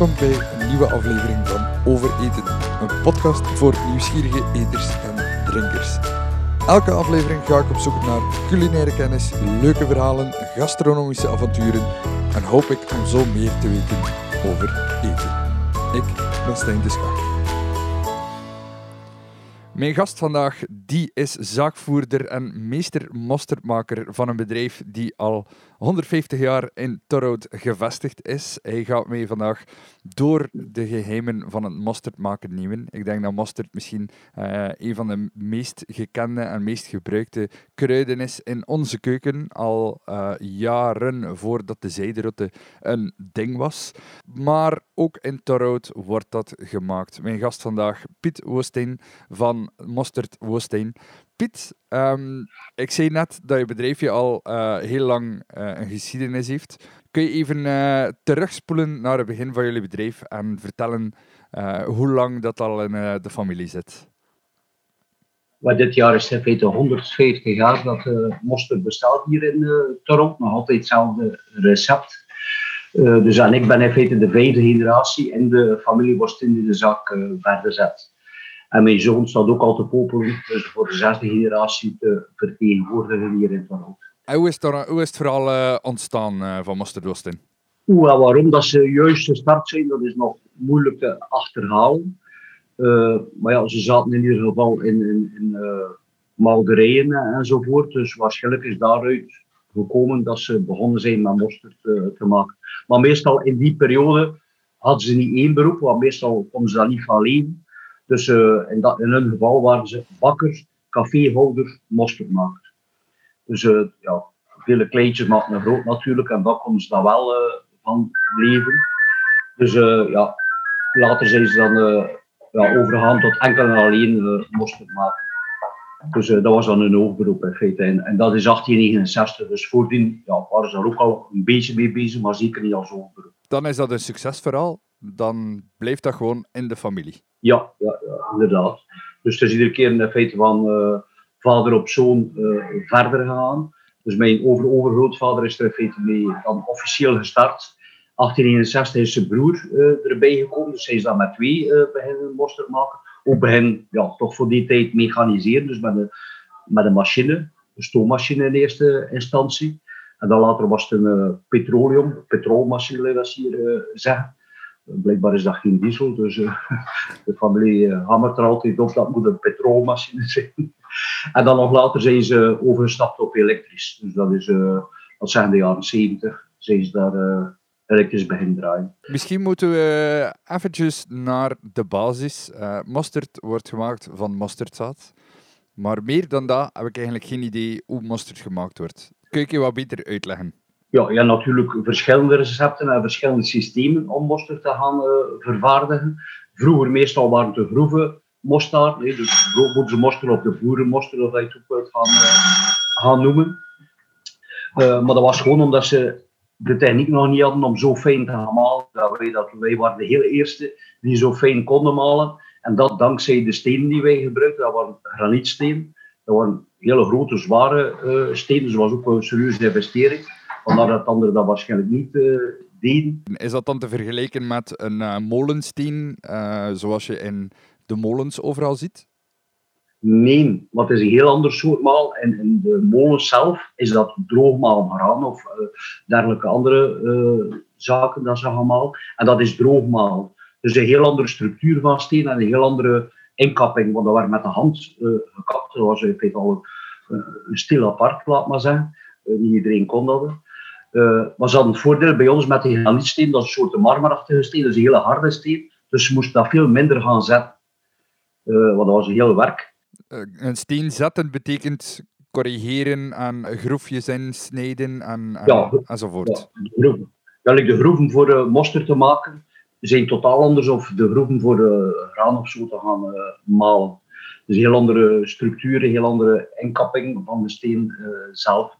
Welkom bij een nieuwe aflevering van Over Eten, een podcast voor nieuwsgierige eters en drinkers. Elke aflevering ga ik op zoek naar culinaire kennis, leuke verhalen, gastronomische avonturen en hoop ik om zo meer te weten over eten. Ik ben Stijn de. Mijn gast vandaag die is zaakvoerder en meester mosterdmaker van een bedrijf die al 150 jaar in Torhout gevestigd is. Hij gaat mij vandaag door de geheimen van het mosterdmaken nemen. Ik denk dat mosterd misschien uh, een van de meest gekende en meest gebruikte kruiden is in onze keuken. Al uh, jaren voordat de zijderotte een ding was. Maar ook in Torhout wordt dat gemaakt. Mijn gast vandaag, Piet Woestijn van Mosterd Woestijn. Piet, um, ik zei net dat je bedrijfje al uh, heel lang uh, een geschiedenis heeft. Kun je even uh, terugspoelen naar het begin van jullie bedrijf en vertellen hoe lang dat al in de familie zit? Maar dit jaar is in feite 150 jaar dat uh, mosterd bestaat hier in Toronto. Nog altijd hetzelfde recept. Dus en ik ben in feite de vijfde generatie in de familie Worstin die de zaak verder zet. En mijn zoon staat ook al te popelen, dus voor de zesde generatie te vertegenwoordigen hier in Toronto. En hoe is het, hoe is het vooral uh, ontstaan uh, van Mosterd Wostin? Oeh, waarom dat ze juist gestart zijn, dat is nog moeilijk te achterhalen. Uh, maar ja, ze zaten in ieder geval in, in, in malderijen enzovoort. Dus waarschijnlijk is daaruit gekomen dat ze begonnen zijn met mosterd te maken. Maar meestal in die periode hadden ze niet één beroep, want meestal konden ze daar niet van leven. Dus uh, in, dat, in hun geval waren ze bakkers, caféhouders, mosterdmakers. Dus uh, ja, vele kleintjes maken een brood natuurlijk en daar konden ze dan wel uh, van leven. Dus ja, later zijn ze dan ja, overgegaan tot enkel en alleen mosterd maken. Dus dat was dan een hoogberoep in feite. En, en, dat is 1869, dus voordien ja, waren ze er ook al een beetje mee bezig, maar zeker niet als hoogberoep. Dan is dat een succesverhaal, dan blijft dat gewoon in de familie. Ja, ja, ja, inderdaad. Dus het is iedere keer in van uh, vader op zoon uh, verder gaan. Dus mijn over-overgrootvader is er in feite mee dan officieel gestart. 1861 is zijn broer uh, erbij gekomen, dus hij is dan met twee beginnen mosterd maken. Ook begin, ja, toch voor die tijd mechaniseren, dus met een, met een machine, een stoommachine in eerste instantie. En dan later was het een petroleum, petrolmachine, dat ze hier zeggen. Blijkbaar is dat geen diesel, dus uh, de familie uh, er altijd op dat moet een petrolmachine zijn. en dan nog later zijn ze overgestapt op elektrisch. Dus dat, is, uh, dat zijn de jaren 70, zijn ze daar elektrisch beginnen draaien. Misschien moeten we eventjes naar de basis. mosterd wordt gemaakt van mosterdzaad. Maar meer dan dat heb ik eigenlijk geen idee hoe mosterd gemaakt wordt. Kun je wat beter uitleggen? Ja, ja, natuurlijk verschillende recepten en verschillende systemen om mosterd te gaan uh, vervaardigen. Vroeger meestal waren de groeven mosterd, nee, dus broodboerse mosterd of de voerenmosterd, of dat je het ook wilt gaan, uh, gaan noemen. Uh, maar dat was gewoon omdat ze de techniek nog niet hadden om zo fijn te malen. Dat wij, dat, wij waren de hele eerste die zo fijn konden malen. En dat dankzij de stenen die wij gebruikten, dat waren granietstenen. Dat waren hele grote, zware stenen, dus was ook een serieuze investering. Vandaar dat anderen dat waarschijnlijk niet uh, deden. Is dat dan te vergelijken met een uh, molensteen, uh, zoals je in de molens overal ziet? Nee, want het is een heel ander soort maal. En in de molen zelf is dat droogmaal graan of dergelijke andere zaken dat ze gaan malen. En dat is droogmaal. Dus een heel andere structuur van steen en een heel andere inkapping. Want dat werd met de hand gekapt. Dat was in feite al een, een stil apart, laat maar zeggen. niet iedereen kon dat. Uh, maar ze hadden het voordeel bij ons met de granietsteen, dat is een soort marmerachtige steen, dat is een hele harde steen. Dus ze moesten dat veel minder gaan zetten. Uh, want dat was een heel werk. Uh, een steen zetten betekent corrigeren aan groefjes insnijden en, en, ja, enzovoort. Ja, de groeven. Ja, de groeven voor uh, mosterd te maken zijn totaal anders of de groeven voor graan of zo te gaan malen. Dus heel andere structuren, heel andere inkapping van de steen zelf.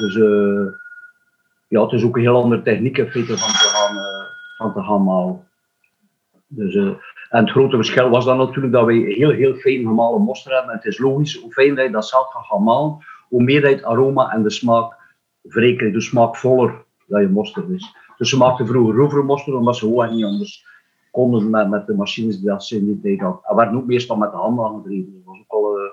Dus ja, het is ook een heel andere techniek feite van te gaan, uh, van te gaan malen. Dus, uh, en het grote verschil was dan natuurlijk dat wij heel, heel fijn gemalen mosterd hebben. En het is logisch, hoe fijn dat je dat zelf gaat gaan malen, hoe meer het aroma en de smaak verrekenen, dus smaakvoller dat je mosterd is. Dus ze maakten vroeger rovermosterd, omdat ze gewoon niet anders konden met, met de machines die dat ze in die tijd hadden. En werden ook meestal met de handen aangedreven. Dat was ook al, uh,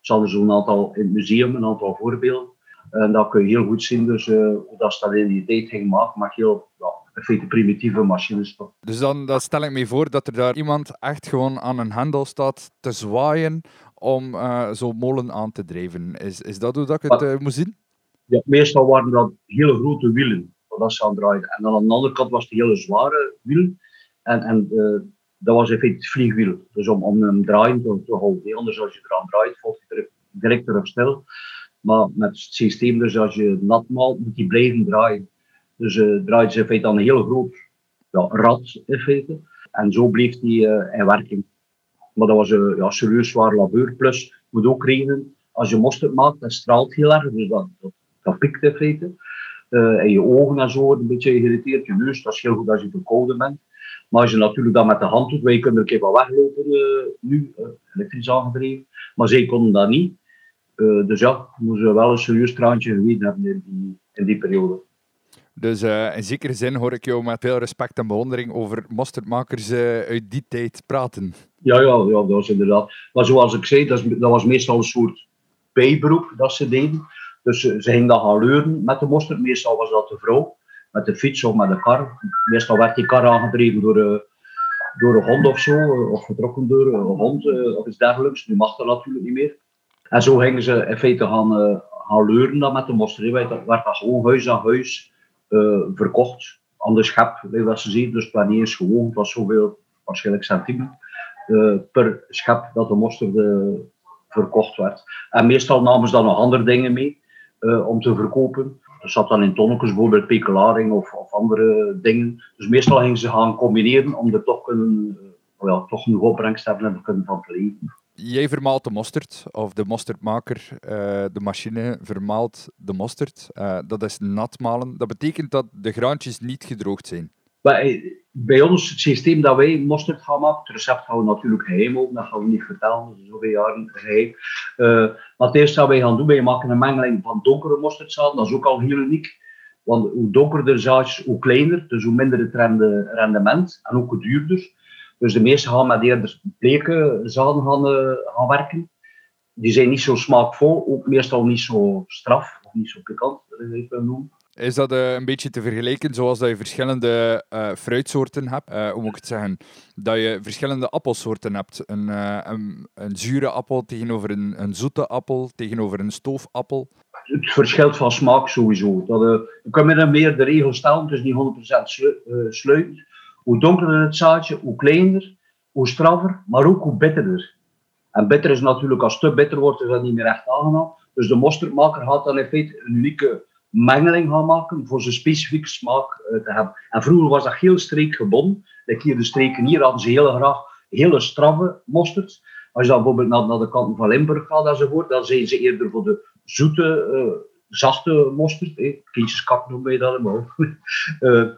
ze zo'n aantal in het museum, een aantal voorbeelden. En dat kun je heel goed zien, dus uh, hoe dat ze dat in die tijd ging maken, maar heel ja, in feite primitieve machines. Toch. Dus dan, dan stel ik me voor dat er daar iemand echt gewoon aan een hendel staat te zwaaien om uh, zo'n molen aan te drijven. Is, is dat hoe dat ik het uh, moet zien? Ja, meestal waren dat hele grote wielen, dat ze aan draaiden. En dan aan de andere kant was het hele zware wiel. En, en dat was in feite het vliegwiel. Dus om, om hem draaien te, te houden. Anders als je eraan draait, valt hij direct erop stil. Maar met het systeem, dus als je nat maalt, moet hij blijven draaien. Dus uh, draait ze in feite aan een heel groot ja, rad in feite. En zo bleef hij uh, in werking. Maar dat was een ja, serieus zwaar labeur. Plus, moet ook rekenen, als je mosterd maakt, dat straalt heel erg. Dus dat, dat, dat pikt in feite. Uh, en je ogen en zo een beetje geïrriteerd. Je neus, dat is heel goed als je verkouden bent. Maar als je natuurlijk dat met de hand doet, wij kunnen er een keer wat weglopen uh, nu, elektrisch aangedreven. Maar zij konden dat niet. Uh, dus ja, moesten we wel een serieus traantje geweten hebben in die, in die periode. Dus uh, in zekere zin hoor ik jou met veel respect en bewondering over mosterdmakers uh, uit die tijd praten. Ja, ja, ja, dat was inderdaad. Maar zoals ik zei, dat, dat was meestal een soort bijberoep dat ze deden. Dus uh, ze gingen dan gaan leuren met de mosterd. Meestal was dat de vrouw, met de fiets of met de kar. Meestal werd die kar aangedreven door, door een hond of zo, of getrokken door een hond of iets dergelijks. Nu mag dat natuurlijk niet meer. En zo gingen ze in feite gaan, gaan leuren dan met de mosterd. Dat werd dat gewoon huis aan huis uh, verkocht aan de schep, dat ze zien. Dus het niet gewoon, het was zoveel, waarschijnlijk centimeter uh, per schep dat de mosterd uh, verkocht werd. En meestal namen ze dan nog andere dingen mee om te verkopen. Dat zat dan in tonnetjes, bijvoorbeeld pekelaring of, of, andere dingen. Dus meestal gingen ze gaan combineren om er toch, kunnen, ja, toch een opbrengst te hebben en te kunnen van te jij vermaalt de mosterd, of de mosterdmaker, uh, de machine vermaalt de mosterd. Uh, dat is natmalen. Dat betekent dat de graantjes niet gedroogd zijn. Bij, bij ons, het systeem dat wij mosterd gaan maken, het recept gaan we natuurlijk geheim dat gaan we niet vertellen, dat is zoveel jaren geheim. Uh, maar het eerste wij gaan doen, wij maken een mengeling van donkere mosterdzaad, dat is ook al heel uniek. Want hoe donkerder zaadjes, hoe kleiner, dus hoe minder het rendement en ook hoe duurder. Dus de meeste gaan met eerder bleke zaden gaan, gaan werken. Die zijn niet zo smaakvol, ook meestal niet zo straf, of niet zo pikant, dat ik noemen. Is dat uh, een beetje te vergelijken zoals dat je verschillende uh, fruitsoorten hebt? Uh, hoe moet ik het zeggen? Dat je verschillende appelsoorten hebt. Een, een, een, zure appel tegenover een, een, zoete appel, tegenover een stoofappel. Het verschilt van smaak sowieso. Dat, je kan met een meer de regel stellen, het is niet 100% sluitend. Hoe donkerder het zaadje, hoe kleiner, hoe straffer, maar ook hoe bitterder. En bitter is natuurlijk, als het te bitter wordt, is dat niet meer echt aangenaam. Dus de mosterdmaker gaat dan in feite een unieke mengeling gaan maken voor zijn specifieke smaak uh, te hebben. En vroeger was dat heel streekgebonden. Like hier de streken hier hadden ze heel graag hele straffe mosterd. Als je dan bijvoorbeeld naar, de kant van Limburg gaat enzovoort, dan zijn ze eerder voor de zoete, uh, zachte mosterd. Eh, kindjeskak noemen wij dat maar. uh,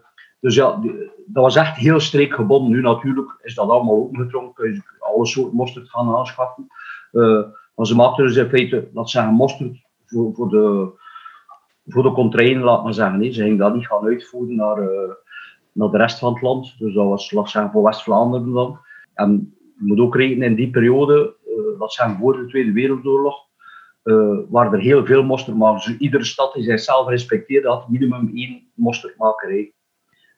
dus ja, dat was echt heel streekgebonden. Nu natuurlijk is dat allemaal opengedrongen. Kun je alle soorten mosterd gaan aanschaffen. Uh, maar ze maakten dus in feite, dat zeggen mosterd voor, voor de, voor de laat maar zeggen. Ze gingen dat niet gaan uitvoeren naar, uh, naar de rest van het land. Dus dat was, laat zeggen, voor West-Vlaanderen dan. En je moet ook rekenen, in die periode, dat zijn voor de Tweede Wereldoorlog, uh, waren er heel veel mosterdmakers. Dus iedere stad die zichzelf respecteerde had minimum één mosterdmakerij.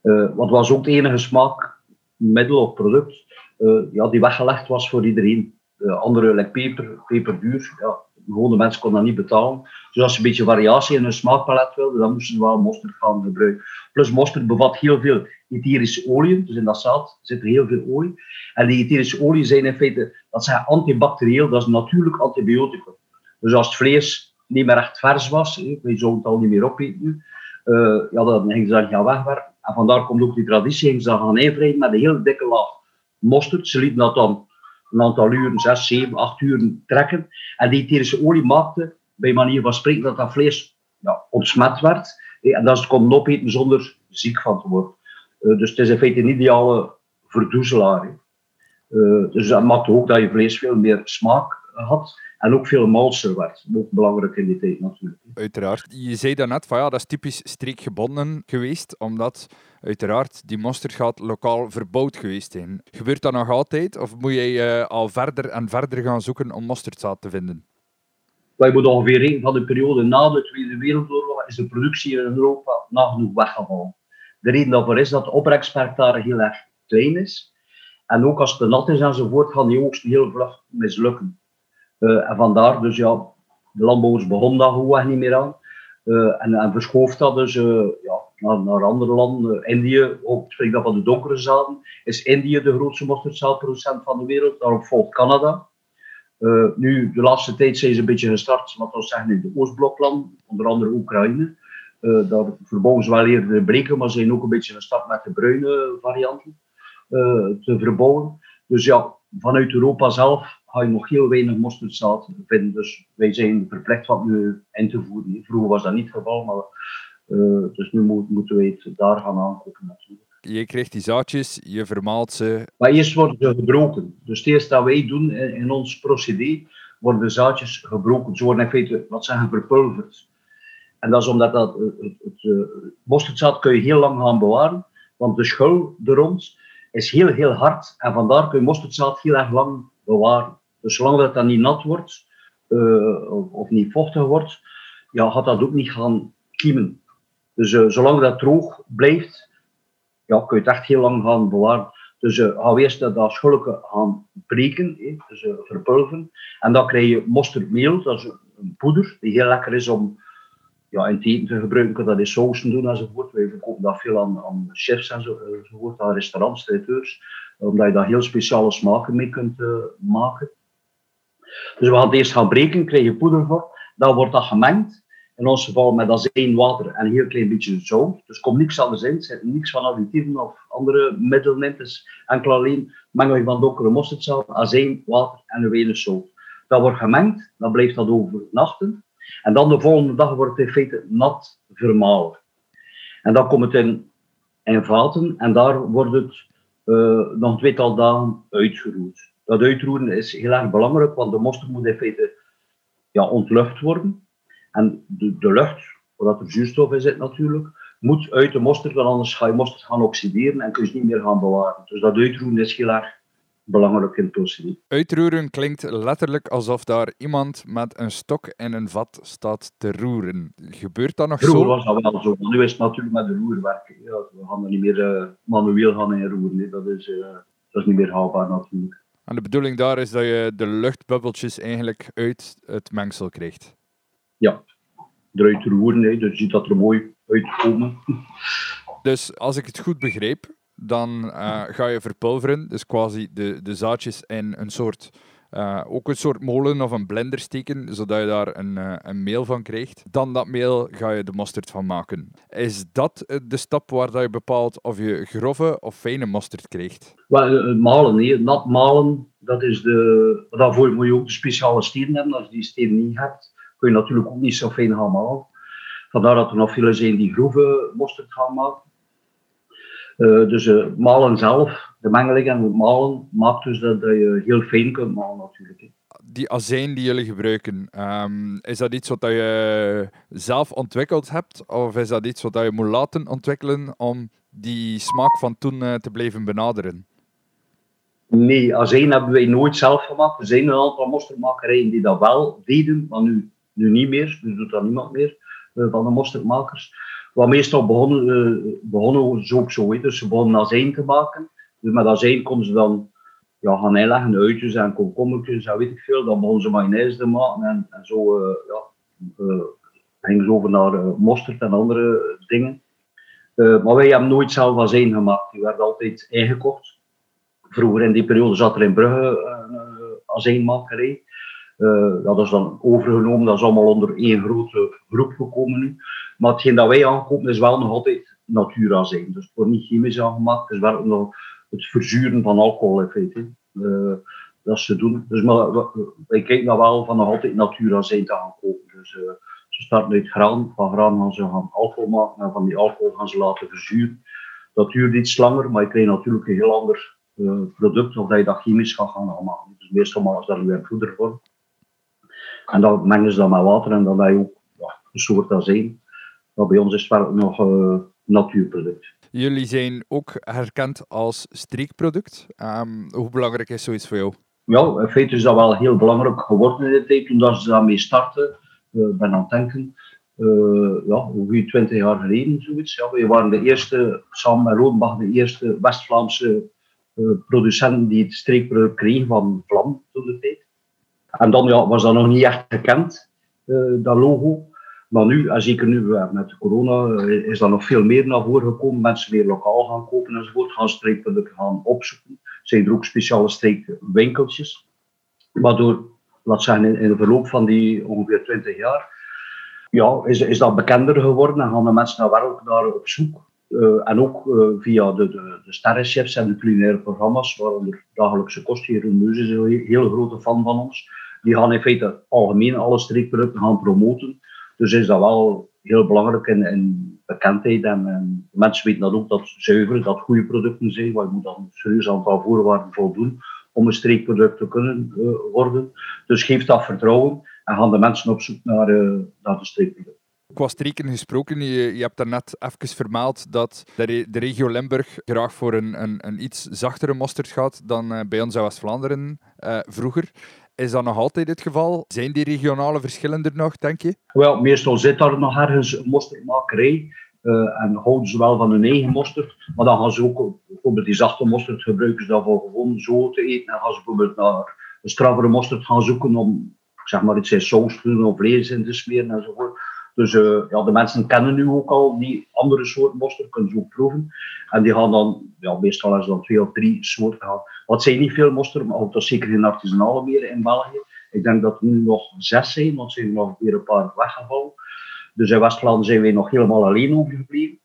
Uh, wat was ook het enige smaakmiddel of product uh, ja, die weggelegd was voor iedereen. Uh, andere, like peper, peperduur, ja, gewone mensen konden dat niet betalen. Dus als je een beetje variatie in hun smaakpalet wilde, dan moesten ze wel mosterd gaan gebruiken. Plus mosterd bevat heel veel etherische olie, dus in dat zaad zit er heel veel olie. En die etherische olie zijn in feite, dat zijn antibacterieel, dat is natuurlijk antibioticum. Dus als het vlees niet meer echt vers was, je zou het al niet meer opeten nu, ja, dan ging ze dat gaan wegwerpen. En vandaar komt ook die traditie, ze gaan invrijden met een heel dikke laag mosterd. Ze lieten dat dan een aantal uren, 6, 7, 8 uur trekken. En die etherische olie maakte, bij manier van spreken, dat dat vlees ja, ontsmet werd. En dat ze het konden opeten zonder ziek van te worden. Uh, dus het is in feite een ideale verdoezelaar. Uh, dus dat maakte ook dat je vlees veel meer smaak had. En ook veel malser werd. Ook belangrijk in die tijd natuurlijk. Uiteraard. Je zei daarnet van ja, dat is typisch streekgebonden geweest, omdat uiteraard, die mosterd gaat lokaal verbouwd geweest zijn. Gebeurt dat nog altijd, of moet je al verder en verder gaan zoeken om mosterdzaad te vinden? Wij moeten ongeveer rekenen van de periode na de Tweede Wereldoorlog is de productie in Europa nagenoeg weggevallen. De reden daarvoor is dat de opbrengstperk daar heel erg klein is. En ook als het nat is enzovoort, gaan die oogsten heel vlug mislukken. Uh, en vandaar dus ja, de landbouwers begonnen daar gewoon niet meer aan. Uh, en, en verschoof dat dus uh, ja, naar, naar, andere landen. Indië, ook spreek dat van de donkere zaden, is Indië de grootste mosterdzaadproducent van de wereld. Daarop volgt Canada. nu, de laatste tijd zijn ze een beetje gestart, wat we zeggen, in de Oostblokland, onder andere Oekraïne. daar verbouwen ze wel eerder de breken, maar ze zijn ook een beetje gestart met de bruine varianten te verbouwen. Dus ja, vanuit Europa zelf ga je nog heel weinig mosterdzaad vinden. Dus wij zijn verplicht wat nu in te voeren. Vroeger was dat niet het geval, maar uh, dus nu moeten wij het daar gaan aankopen natuurlijk. Je krijgt die zaadjes, je vermaalt ze. Maar eerst worden ze gebroken. Dus het eerste dat wij doen in, ons procedé, worden de zaadjes gebroken. Ze worden in feite, wat zeggen, verpulverd. En dat is omdat dat, het, het, het, het mosterdzaad kun je heel lang gaan bewaren, want de schul er rond is heel, heel hard. En vandaar kun je mosterdzaad heel erg lang bewaren. Dus zolang dat, dat niet nat wordt uh, of, niet vochtig wordt, ja, gaat dat ook niet gaan kiemen. Dus uh, zolang dat droog blijft, ja, kun je het echt heel lang gaan bewaren. Dus uh, we eerst dat schulken gaan breken, eh, dus verpulveren. En dan krijg je mosterdmeel, dat is een poeder die heel lekker is om ja, in het eten te gebruiken. Dat is sausen doen enzovoort. Wij verkopen dat veel aan, aan chefs enzovoort, aan restaurants, traiteurs. Omdat je daar heel speciale smaken mee kunt maken. Dus we gaan eerst gaan breken, krijg je poeder voor. Dan wordt dat gemengd. In ons geval met azijn, water en een heel klein beetje zout. Dus komt niks anders in. Er zit niks van additieven of andere middelen in. Is enkel alleen mengel je van donkere mosterdzaad, azijn, water en een weinig zout. Dat wordt gemengd, dan blijft dat overnachten. En dan de volgende dag wordt het in feite nat vermalen. En dan komt het in, in vaten en daar wordt het uh, nog een tweetal dagen uitgeroerd. Dat uitroeren is heel erg belangrijk, want de mosterd moet in feite ja, ontlucht worden. En de, de lucht, omdat er zuurstof in zit natuurlijk, moet uit de mosterd, want anders ga je mosterd gaan oxideren en kun je het niet meer gaan bewaren. Dus dat uitroeren is heel erg belangrijk in het procedure. Uitroeren klinkt letterlijk alsof daar iemand met een stok in een vat staat te roeren. Gebeurt dat nog Vroeger zo? was dat wel zo. Nu is het natuurlijk met de roer werken. Ja, we gaan er niet meer uh, manueel gaan inroeren. Dat, is, uh, dat is niet meer haalbaar natuurlijk. En de bedoeling daar is dat je de luchtbubbeltjes eigenlijk uit het mengsel krijgt. Ja, eruit roeren, hè. dus je ziet dat er mooi uitkomen. Dus als ik het goed begreep, dan uh, ga je verpulveren, dus quasi de, de zaadjes in een soort uh, ook een soort molen of een blender steken, zodat je daar een, uh, een meel van krijgt. Dan dat meel ga je de mosterd van maken. Is dat de stap waar dat je bepaalt of je grove of fijne mosterd krijgt? Well, malen, nee. nat malen, dat is de... Daarvoor moet je ook de speciale stenen hebben. Als je die stenen niet hebt, kun je natuurlijk ook niet zo fijn gaan malen. Vandaar dat er nog veel zijn die grove mosterd gaan maken. Uh, dus uh, malen zelf, de mengeling en het malen, maakt dus dat, dat je heel fijn kunt malen natuurlijk. Die azijn die jullie gebruiken, um, is dat iets wat je zelf ontwikkeld hebt? Of is dat iets wat je moet laten ontwikkelen om die smaak van toen uh, te blijven benaderen? Nee, azijn hebben wij nooit zelf gemaakt. Er zijn een aantal mosterdmakerijen die dat wel deden, maar nu, nu niet meer. Nu doet dat niemand meer van de mosterdmakers. Wat meestal begonnen, uh, begonnen ze ook zo. Dus ze begonnen azijn te maken. Dus met azijn konden ze dan ja, gaan inleggen, uitjes en komkommertjes en weet ik veel. Dan begonnen ze mayonaise te maken en, zo uh, ja, uh, gingen ze over naar mosterd en andere dingen. maar wij hebben nooit zelf azijn gemaakt. Die werd altijd ingekocht. Vroeger in die periode zat er in Brugge een azijnmakerij. Dat is dan overgenomen, dat is allemaal onder één grote groep gekomen nu. Maar hetgeen dat wij aankopen is wel nog altijd natuurazijn. Dus het wordt niet chemisch aangemaakt, het is wel nog het verzuren van alcohol feite. Uh, dat ze doen. Dus maar, wij kijken dan wel van nog altijd natuurazijn te aankopen. Dus uh, ze starten uit graan, van graan gaan ze gaan alcohol maken en van die alcohol gaan ze laten verzuren. Dat duurt iets langer, maar je krijgt natuurlijk een heel ander uh, product of dat je dat chemisch gaat gaan maken. Dus meestal is dat nu in poedervorm. En dan mengen ze dat met water en dan heb je ook een soort azijn. Maar bij ons is het wel nog uh, natuurproduct. Jullie zijn ook herkend als streekproduct. Ehm, hoe belangrijk is zoiets voor jou? Ja, in feite is dat wel heel belangrijk geworden in de tijd toen ze daarmee starten. Uh, ben aan het denken, uh, ja, ongeveer 20 jaar geleden zoiets. Ja, we waren de eerste, samen met Rodenbach, de eerste West-Vlaamse uh, producenten die het streekproduct kregen van Vlam toen de tijd. En dan ja, was dat nog niet echt gekend, dat logo. Maar nu, en zeker nu met corona, eh, is dat nog veel meer naar voren gekomen. Mensen weer lokaal gaan kopen enzovoort, gaan streekproducten gaan opzoeken. Zijn er ook speciale streekwinkeltjes. Waardoor, laat zeggen, in, de verloop van die ongeveer 20 jaar, ja, is, is dat bekender geworden en gaan de mensen daar wel naar op zoek. Uh, en ook via de, de, de sterrenchefs en de culinaire programma's, waaronder dagelijkse kost. Hier Neus is een heel grote fan van ons. Die gaan in feite algemeen alle streekproducten gaan promoten. Dus is dat wel heel belangrijk in, bekendheid. En, en, mensen weten dat ook dat zuiver, dat goede producten zijn. Want je moet dan een serieus aantal voorwaarden voldoen om een streekproduct te kunnen uh, worden. Dus geef dat vertrouwen en gaan de mensen op zoek naar, uh, naar de streekproducten. Qua streken gesproken, je, je hebt daarnet even vermeld dat de, de regio Limburg graag voor een, een, een iets zachtere mosterd gaat dan uh, bij ons in West-Vlaanderen vroeger. Is dat nog altijd het geval? Zijn die regionale verschillen er nog, denk je? Wel, meestal zit daar nog ergens mosterdmakerij. Uh, en houden ze wel van hun eigen mosterd. Maar dan gaan ze ook bijvoorbeeld die zachte mosterd gebruiken ze dan gewoon zo te eten. En gaan ze bijvoorbeeld naar een straffere mosterd gaan zoeken om zeg maar iets in saus te doen of vlees in te smeren enzovoort. Dus uh, ja, de mensen kennen nu ook al die andere soorten mosterd, kunnen ze ook proeven. En die gaan dan, ja, meestal als dan twee of drie soorten gaan. Wat zijn niet veel mosterd, maar dat zeker geen artisanale meer in België. Ik denk dat er nu nog zes zijn, want zijn nog weer een paar weggevallen. Dus in West-Vlaanderen zijn wij nog helemaal alleen overgebleven.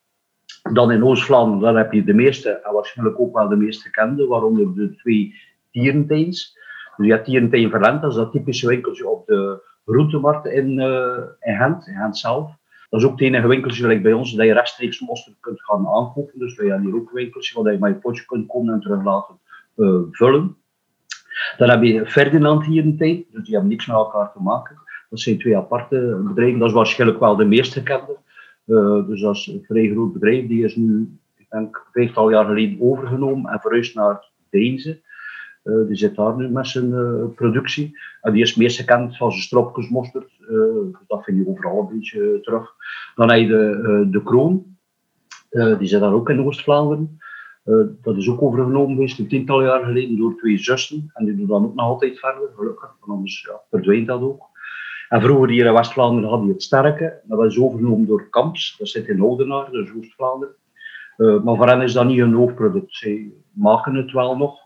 Dan in Oost-Vlaanderen, heb je de meeste, en waarschijnlijk ook wel de meest gekende, waaronder de twee tierenteins. Dus je hebt Tierentein Verlent, dat is dat typische winkeltje op de groentemarkt in, uh, in Gent, in Gent zelf. Dat is ook het enige winkeltje like bij ons dat je rechtstreeks mosterd kunt gaan aankopen. Dus wij hebben hier ook een winkeltje waar je met je potje kunt komen en terug laten uh, vullen. Dan heb je Ferdinand hier in tijd, dus die hebben niks met elkaar te maken. Dat zijn twee aparte bedrijven, dat is waarschijnlijk wel de meest gekende. Uh, dus dat is een vrij groot bedrijf, die is nu, ik denk, vijftal jaar geleden overgenomen en verhuisd naar Deense. Uh, die zit daar nu met zijn productie. En die is meest gekend van zijn stropjesmosterd. Uh, dat vind je overal een beetje terug. Dan heb je de, de Kroon. die zit daar ook in Oost-Vlaanderen. Dat is ook overgenomen geweest een tiental jaar geleden door twee zussen. En die doen dan ook nog altijd verder, gelukkig. Want anders ja, verdwijnt dat ook. En vroeger hier in West-Vlaanderen had hij het sterke. Dat was overgenomen door Kamps. Dat zit in Oudenaar, dus Oost-Vlaanderen. maar voor hen is dat niet een hoofdproduct. Zij maken het wel nog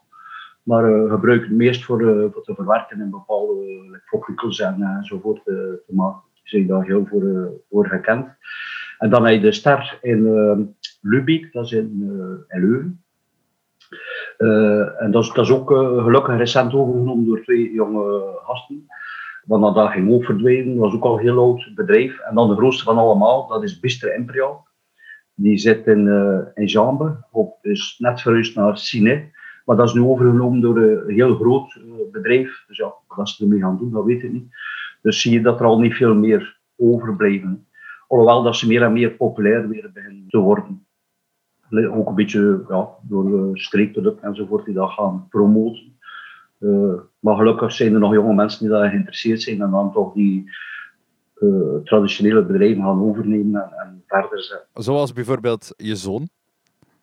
maar uh, gebruik het meest voor, voor te verwerken in bepaalde uh, en enzovoort te maken. Die zijn daar heel voor, voor gekend. En dan heb je de ster in Lubeek, dat is in, in Leuven. en dat is, dat ook gelukkig recent overgenomen door twee jonge gasten. Want dat ging ook verdwenen, dat was ook al een heel oud bedrijf. En dan de grootste van allemaal, dat is Bister Imperial. Die zit in, in Jambe, op, is net verhuisd naar Cine. Maar dat is nu overgenomen door een heel groot eh, bedrijf. Dus ja, wat ze ermee gaan doen, dat weet ik niet. Dus zie je dat er al niet veel meer overblijven. Alhoewel dat ze meer en meer populair weer beginnen te worden. Ook een beetje ja, door de streekproducten enzovoort die dat gaan promoten. Uh, maar gelukkig zijn er nog jonge mensen die daar geïnteresseerd zijn en dan toch die uh, traditionele bedrijven gaan overnemen en, en, verder zetten. Zoals bijvoorbeeld je zoon,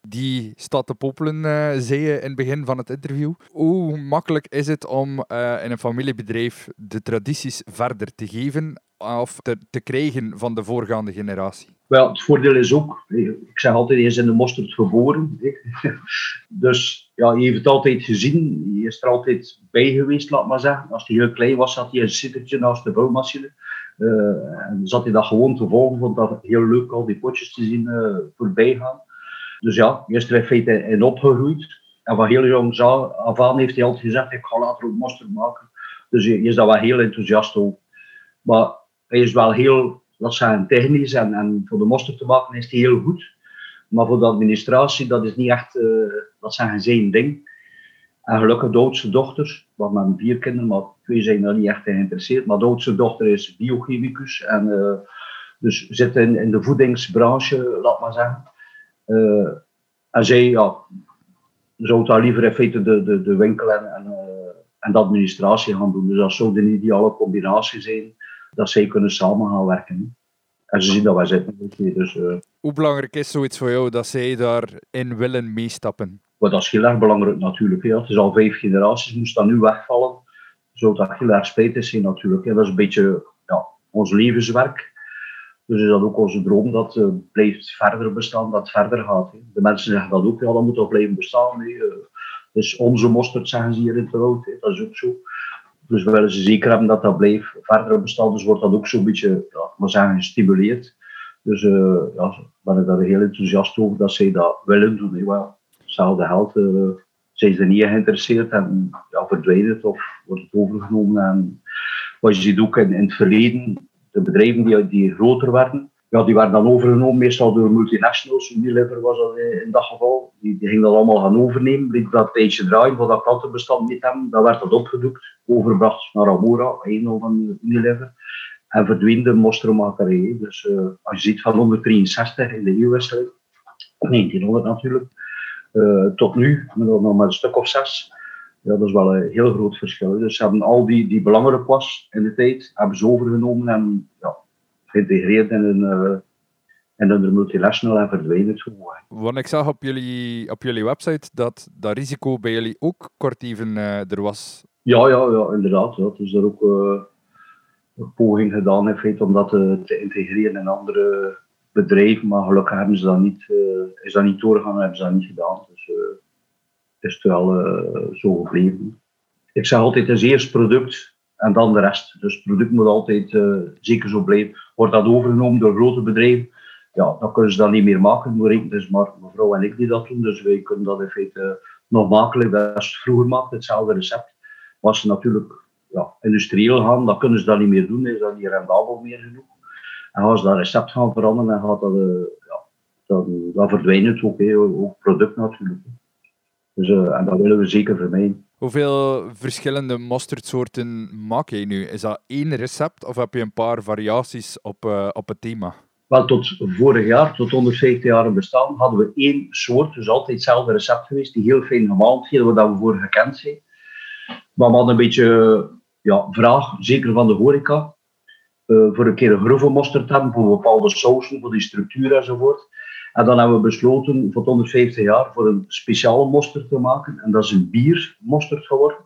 die staat te popelen, uh, zei je in het begin van het interview. Hoe makkelijk is het om uh, in een familiebedrijf de tradities verder te geven of te, krijgen van de voorgaande generatie? Wel, het voordeel is ook, ik zeg altijd, je in de mosterd geboren. dus ja, je heeft het altijd gezien, je is er altijd bij geweest, laat maar zeggen. Als hij heel klein was, zat hij een zittertje naast de bouwmachine. En zat hij dat gewoon te volgen, vond dat heel leuk, al die potjes te zien uh, voorbij gaan. Dus ja, je is er in feite opgegroeid. En van heel jong af aan heeft hij altijd gezegd, ik ga later ook mosterd maken. Dus je, is daar wel heel enthousiast over. Maar hij is wel heel, dat zijn technisch en, en voor de mosterd te maken is hij heel goed. Maar voor de administratie, dat is niet echt, uh, dat zijn zijn ding. En gelukkig de oudste dochter, wat met vier kinderen, maar twee zijn daar niet echt in geïnteresseerd. Maar de oudste dochter is biochemicus en uh, dus zit in, in de voedingsbranche, laat maar zeggen. Uh, En zij ja, zou daar liever in feite de, de, de winkel en, en, en de administratie gaan doen. Dus dat zou de ideale combinatie zijn dat zij kunnen samen gaan werken. En ze zien dat wij zitten. Dus, uh, Hoe belangrijk is zoiets voor jou dat zij daarin willen meestappen? Maar dat is heel erg belangrijk natuurlijk. Ja. Het is al vijf generaties, moest dat nu wegvallen, zou dat heel erg spijtig zijn natuurlijk. Dat is een beetje ja, ons levenswerk. Dus is dat ook onze droom dat uh, blijft verder bestaan, dat verder gaat. Hè. De mensen zeggen dat ook, ja, dat moet toch blijven bestaan. Hè. Uh, dus onze mosterd zeggen ze hier in het rood, dat is ook zo. Dus we willen ze zeker hebben dat dat blijft verder bestaan. Dus wordt dat ook zo'n beetje, ja, maar gestimuleerd. Dus uh, ja, ben ik daar heel enthousiast over dat zij dat willen doen. Hetzelfde geld uh, zijn ze niet geïnteresseerd en ja, verdwijnt het of wordt het overgenomen. En wat je ziet ook in het verleden, de bedrijven die, die groter werden, ja, die werden dan overgenomen, meestal door multinationals. Unilever was dat in dat geval. Die, die gingen dat allemaal gaan overnemen. Liet dat tijdje draaien, voor dat klantenbestand niet hebben. Dan werd dat opgedoekt, overgebracht naar Amora, een van Unilever. En verdween de. Dus uh, als je ziet van 163 in de eeuwwisseling, 1900 natuurlijk, uh, tot nu, nog maar een stuk of zes. Ja, dat is wel een heel groot verschil. Dus ze hebben al die, die belangrijk was in de tijd, hebben ze overgenomen en ja, geïntegreerd in een, uh, in een multinational en verdwijnen gewoon. Want ik zag op jullie, op jullie website dat dat risico bij jullie ook kort even uh, er was. Ja, ja, ja inderdaad. Ja. Dus er ook uh, een poging gedaan in feite om dat te, te integreren in andere bedrijven, maar gelukkig hebben ze dat niet, is dat niet doorgegaan, hebben ze dat niet gedaan. Dus is het wel zo gebleven. Ik zeg altijd, het is eerst product en dan de rest. Dus het product moet altijd uh, zeker zo blijven. Wordt dat overgenomen door grote bedrijven, ja, dan kunnen ze dat niet meer maken. Het dus maar mevrouw en ik die dat doen, dus wij kunnen dat in feite nog makkelijk, dat is vroeger maakte, hetzelfde recept. Ze natuurlijk ja, industrieel gaan, dan kunnen ze dat niet meer doen, is dat niet rendabel meer genoeg. En als ze dat recept gaan veranderen, dan dat, uh, ja, verdwijnt het ook, he, ook product natuurlijk. Dus, uh, en dat willen we zeker vermijden. Hoeveel verschillende mosterdsoorten maak je nu? Is dat één recept of heb je een paar variaties op, uh, op het thema? Wel, tot vorig jaar, tot 150 jaar bestaan, hadden we één soort, dus altijd hetzelfde recept geweest, die heel fijn gemalen, heel we voor gekend zijn. Maar we hadden een beetje ja, vraag, zeker van de horeca, uh, voor een keer een grove mosterd hebben, voor bepaalde sausen, voor die structuur enzovoort. En dan hebben we besloten voor 150 jaar voor een speciale mosterd te maken. En dat is een biermosterd geworden.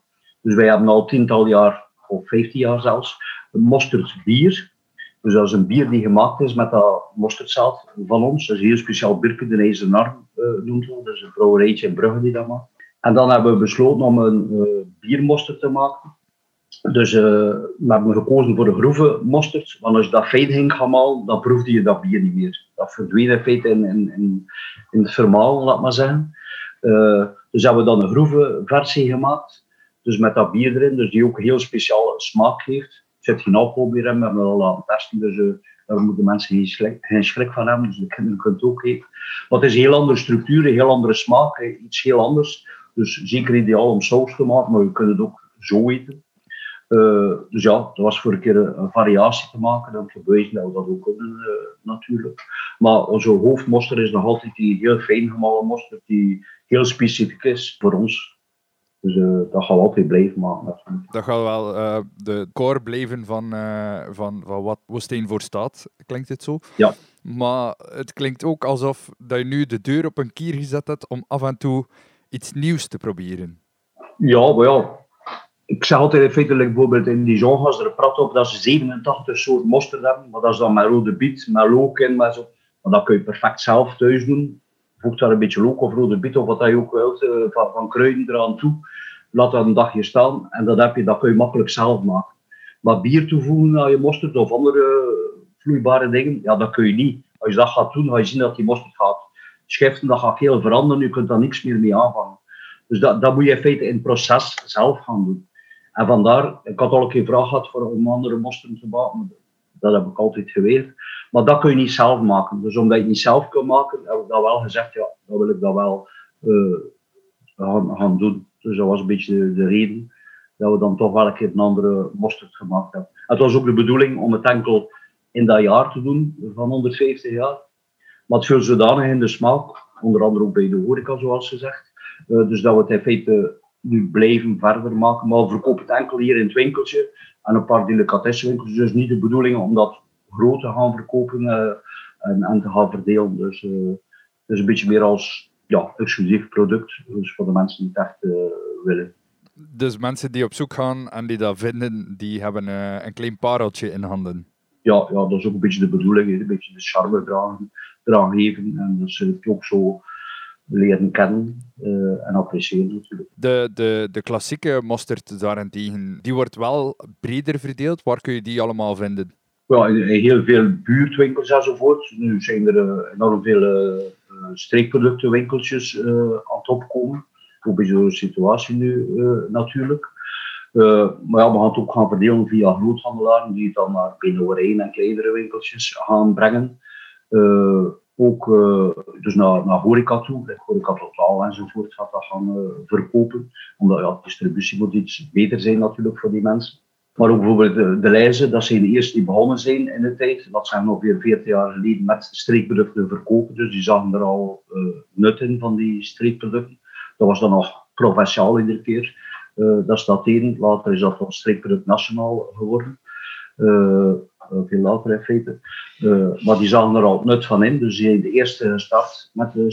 Dus wij hebben al tiental jaar, of 15 jaar zelfs, een mosterdbier. Dus dat is een bier die gemaakt is met dat mosterdzaad van ons. Dat is heel speciaal Birken de Arm, uh, noemt dat. Is een brouwerijtje in Brugge die dat maakt. En dan hebben we besloten om een uh, biermosterd te maken. Dus uh, we hebben gekozen voor de groeve mosterd. Want als je dat feit ging gaan dan proefde je dat bier niet meer. Dat verdween in feite in, in, in, het vermalen, laat maar zeggen. Uh, dus hebben we dan een groeve versie gemaakt. Dus met dat bier erin, dus die ook heel speciale smaak heeft. Er zit geen alcohol meer in, we hebben het al laten testen. Dus uh, daar moeten mensen geen schrik, van hebben. Dus de kinderen kunnen het ook eten. Maar het is een heel andere structuur, een heel andere smaak, iets heel anders. Dus zeker ideaal om saus te maken, maar je kunt het ook zo eten. Uh, dus ja, dat was voor een keer een, een variatie te maken en te bewijzen dat we dat ook kunnen uh, natuurlijk. Maar onze hoofdmosterd is nog altijd die heel fijn gemalen mosterd, die heel specifiek is voor ons. Dus uh, dat gaan we altijd blijven maken. Dat gaat wel de core blijven van, van, van wat Woestijn voor staat, klinkt het zo. Ja. Maar het klinkt ook alsof dat je nu de deur op een kier gezet hebt om af en toe iets nieuws te proberen. Ja, maar ja, ik zeg altijd feitelijk bijvoorbeeld in die genres er praat op dat ze 87 soorten mosterd hebben, maar dat is dan met rode biet, met look in, met zo. Maar dat kun je perfect zelf thuis doen. Voeg daar een beetje look of rode biet of wat je ook wilt, uh, van, van kruiden eraan toe. Laat dat een dagje staan en dat, heb je, dat kun je makkelijk zelf maken. Maar bier toevoegen aan je mosterd of andere vloeibare dingen, ja, dat kun je niet. Als je dat gaat doen, ga je zien dat die mosterd gaat schiften, dat gaat heel veranderen, je kunt daar niks meer mee aanvangen. Dus dat, dat moet je in feite in het proces zelf gaan doen. En vandaar, ik had al een keer vraag gehad voor om andere mosterd te maken. Dat heb ik altijd geweest. Maar dat kun je niet zelf maken. Dus omdat je het niet zelf kunt maken, heb ik dat wel gezegd, ja, dan wil ik dat wel uh, gaan, doen. Dus dat was een beetje de, de, reden dat we dan toch wel een keer een andere mosterd gemaakt hebben. Het was ook de bedoeling om het enkel in dat jaar te doen, van 150 jaar. Maar het viel zodanig in de smaak, onder andere ook bij de horeca, zoals gezegd. Uh, dus dat we het in feite nu blijven verder maken. Maar we verkopen het enkel hier in het winkeltje en een paar delicatessenwinkels. Dus niet de bedoeling om dat groot te gaan verkopen uh, en, en, te gaan verdelen. Dus uh, het is een beetje meer als ja, exclusief product. Dus voor de mensen die het echt willen. Dus mensen die op zoek gaan en die dat vinden, die hebben een klein pareltje in handen ja, ja, dat is ook een beetje de bedoeling, een beetje de charme dragen, eraan geven en dat het ook zo leren kennen uh, en appreciëren natuurlijk. De, de, de klassieke mosterd daarentegen, die wordt wel breder verdeeld. Waar kun je die allemaal vinden? Ja, in, heel veel buurtwinkels enzovoort. Nu zijn er uh, enorm veel uh, streekproductenwinkeltjes aan het opkomen. Ook bij zo'n situatie nu natuurlijk. Maar ja, we gaan het ook gaan verdelen via groothandelaren die het dan naar binnenorijn en kleinere winkeltjes gaan brengen. Ook uh, dus naar, naar horeca toe, horeca totaal enzovoort gaat dat gaan verkopen. Omdat ja, distributie moet iets beter zijn natuurlijk voor die mensen. Maar ook bijvoorbeeld de, de lijzen, dat zijn de eerste die begonnen zijn in de tijd. Dat zijn ongeveer 14 jaar geleden met streekproducten verkopen. Dus die zagen er al nut in van die streekproducten. Dat was dan nog provinciaal iedere keer. Dat is dat één. Later is dat van streekproduct nationaal geworden. Veel later in feite. Uh, maar die zagen er al nut van in. Dus de eerste start met de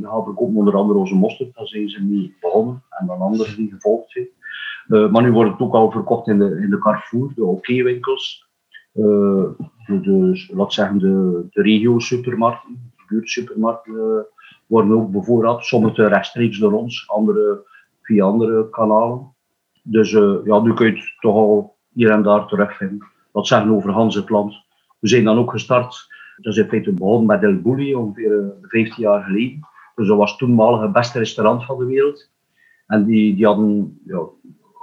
gehaald. komt onder andere onze mosterd. Daar zijn ze mee begonnen. En dan anderen die gevolgd zijn. maar nu wordt het ook al verkocht in de, in de Carrefour, de OK-winkels. de, de, laat zeggen, de, de regio-supermarkten, de buurtsupermarkten worden ook bevoorraad. Sommige rechtstreeks door ons, andere via andere kanalen. Dus ja, nu kun je het toch al hier en daar terugvinden. Wat zeggen over Hans het. We zijn dan ook gestart, dat is in feite begonnen met El Bulli, ongeveer uh, eh, 15 jaar geleden. Dus dat was toenmalig het beste restaurant van de wereld. En die, die hadden ja,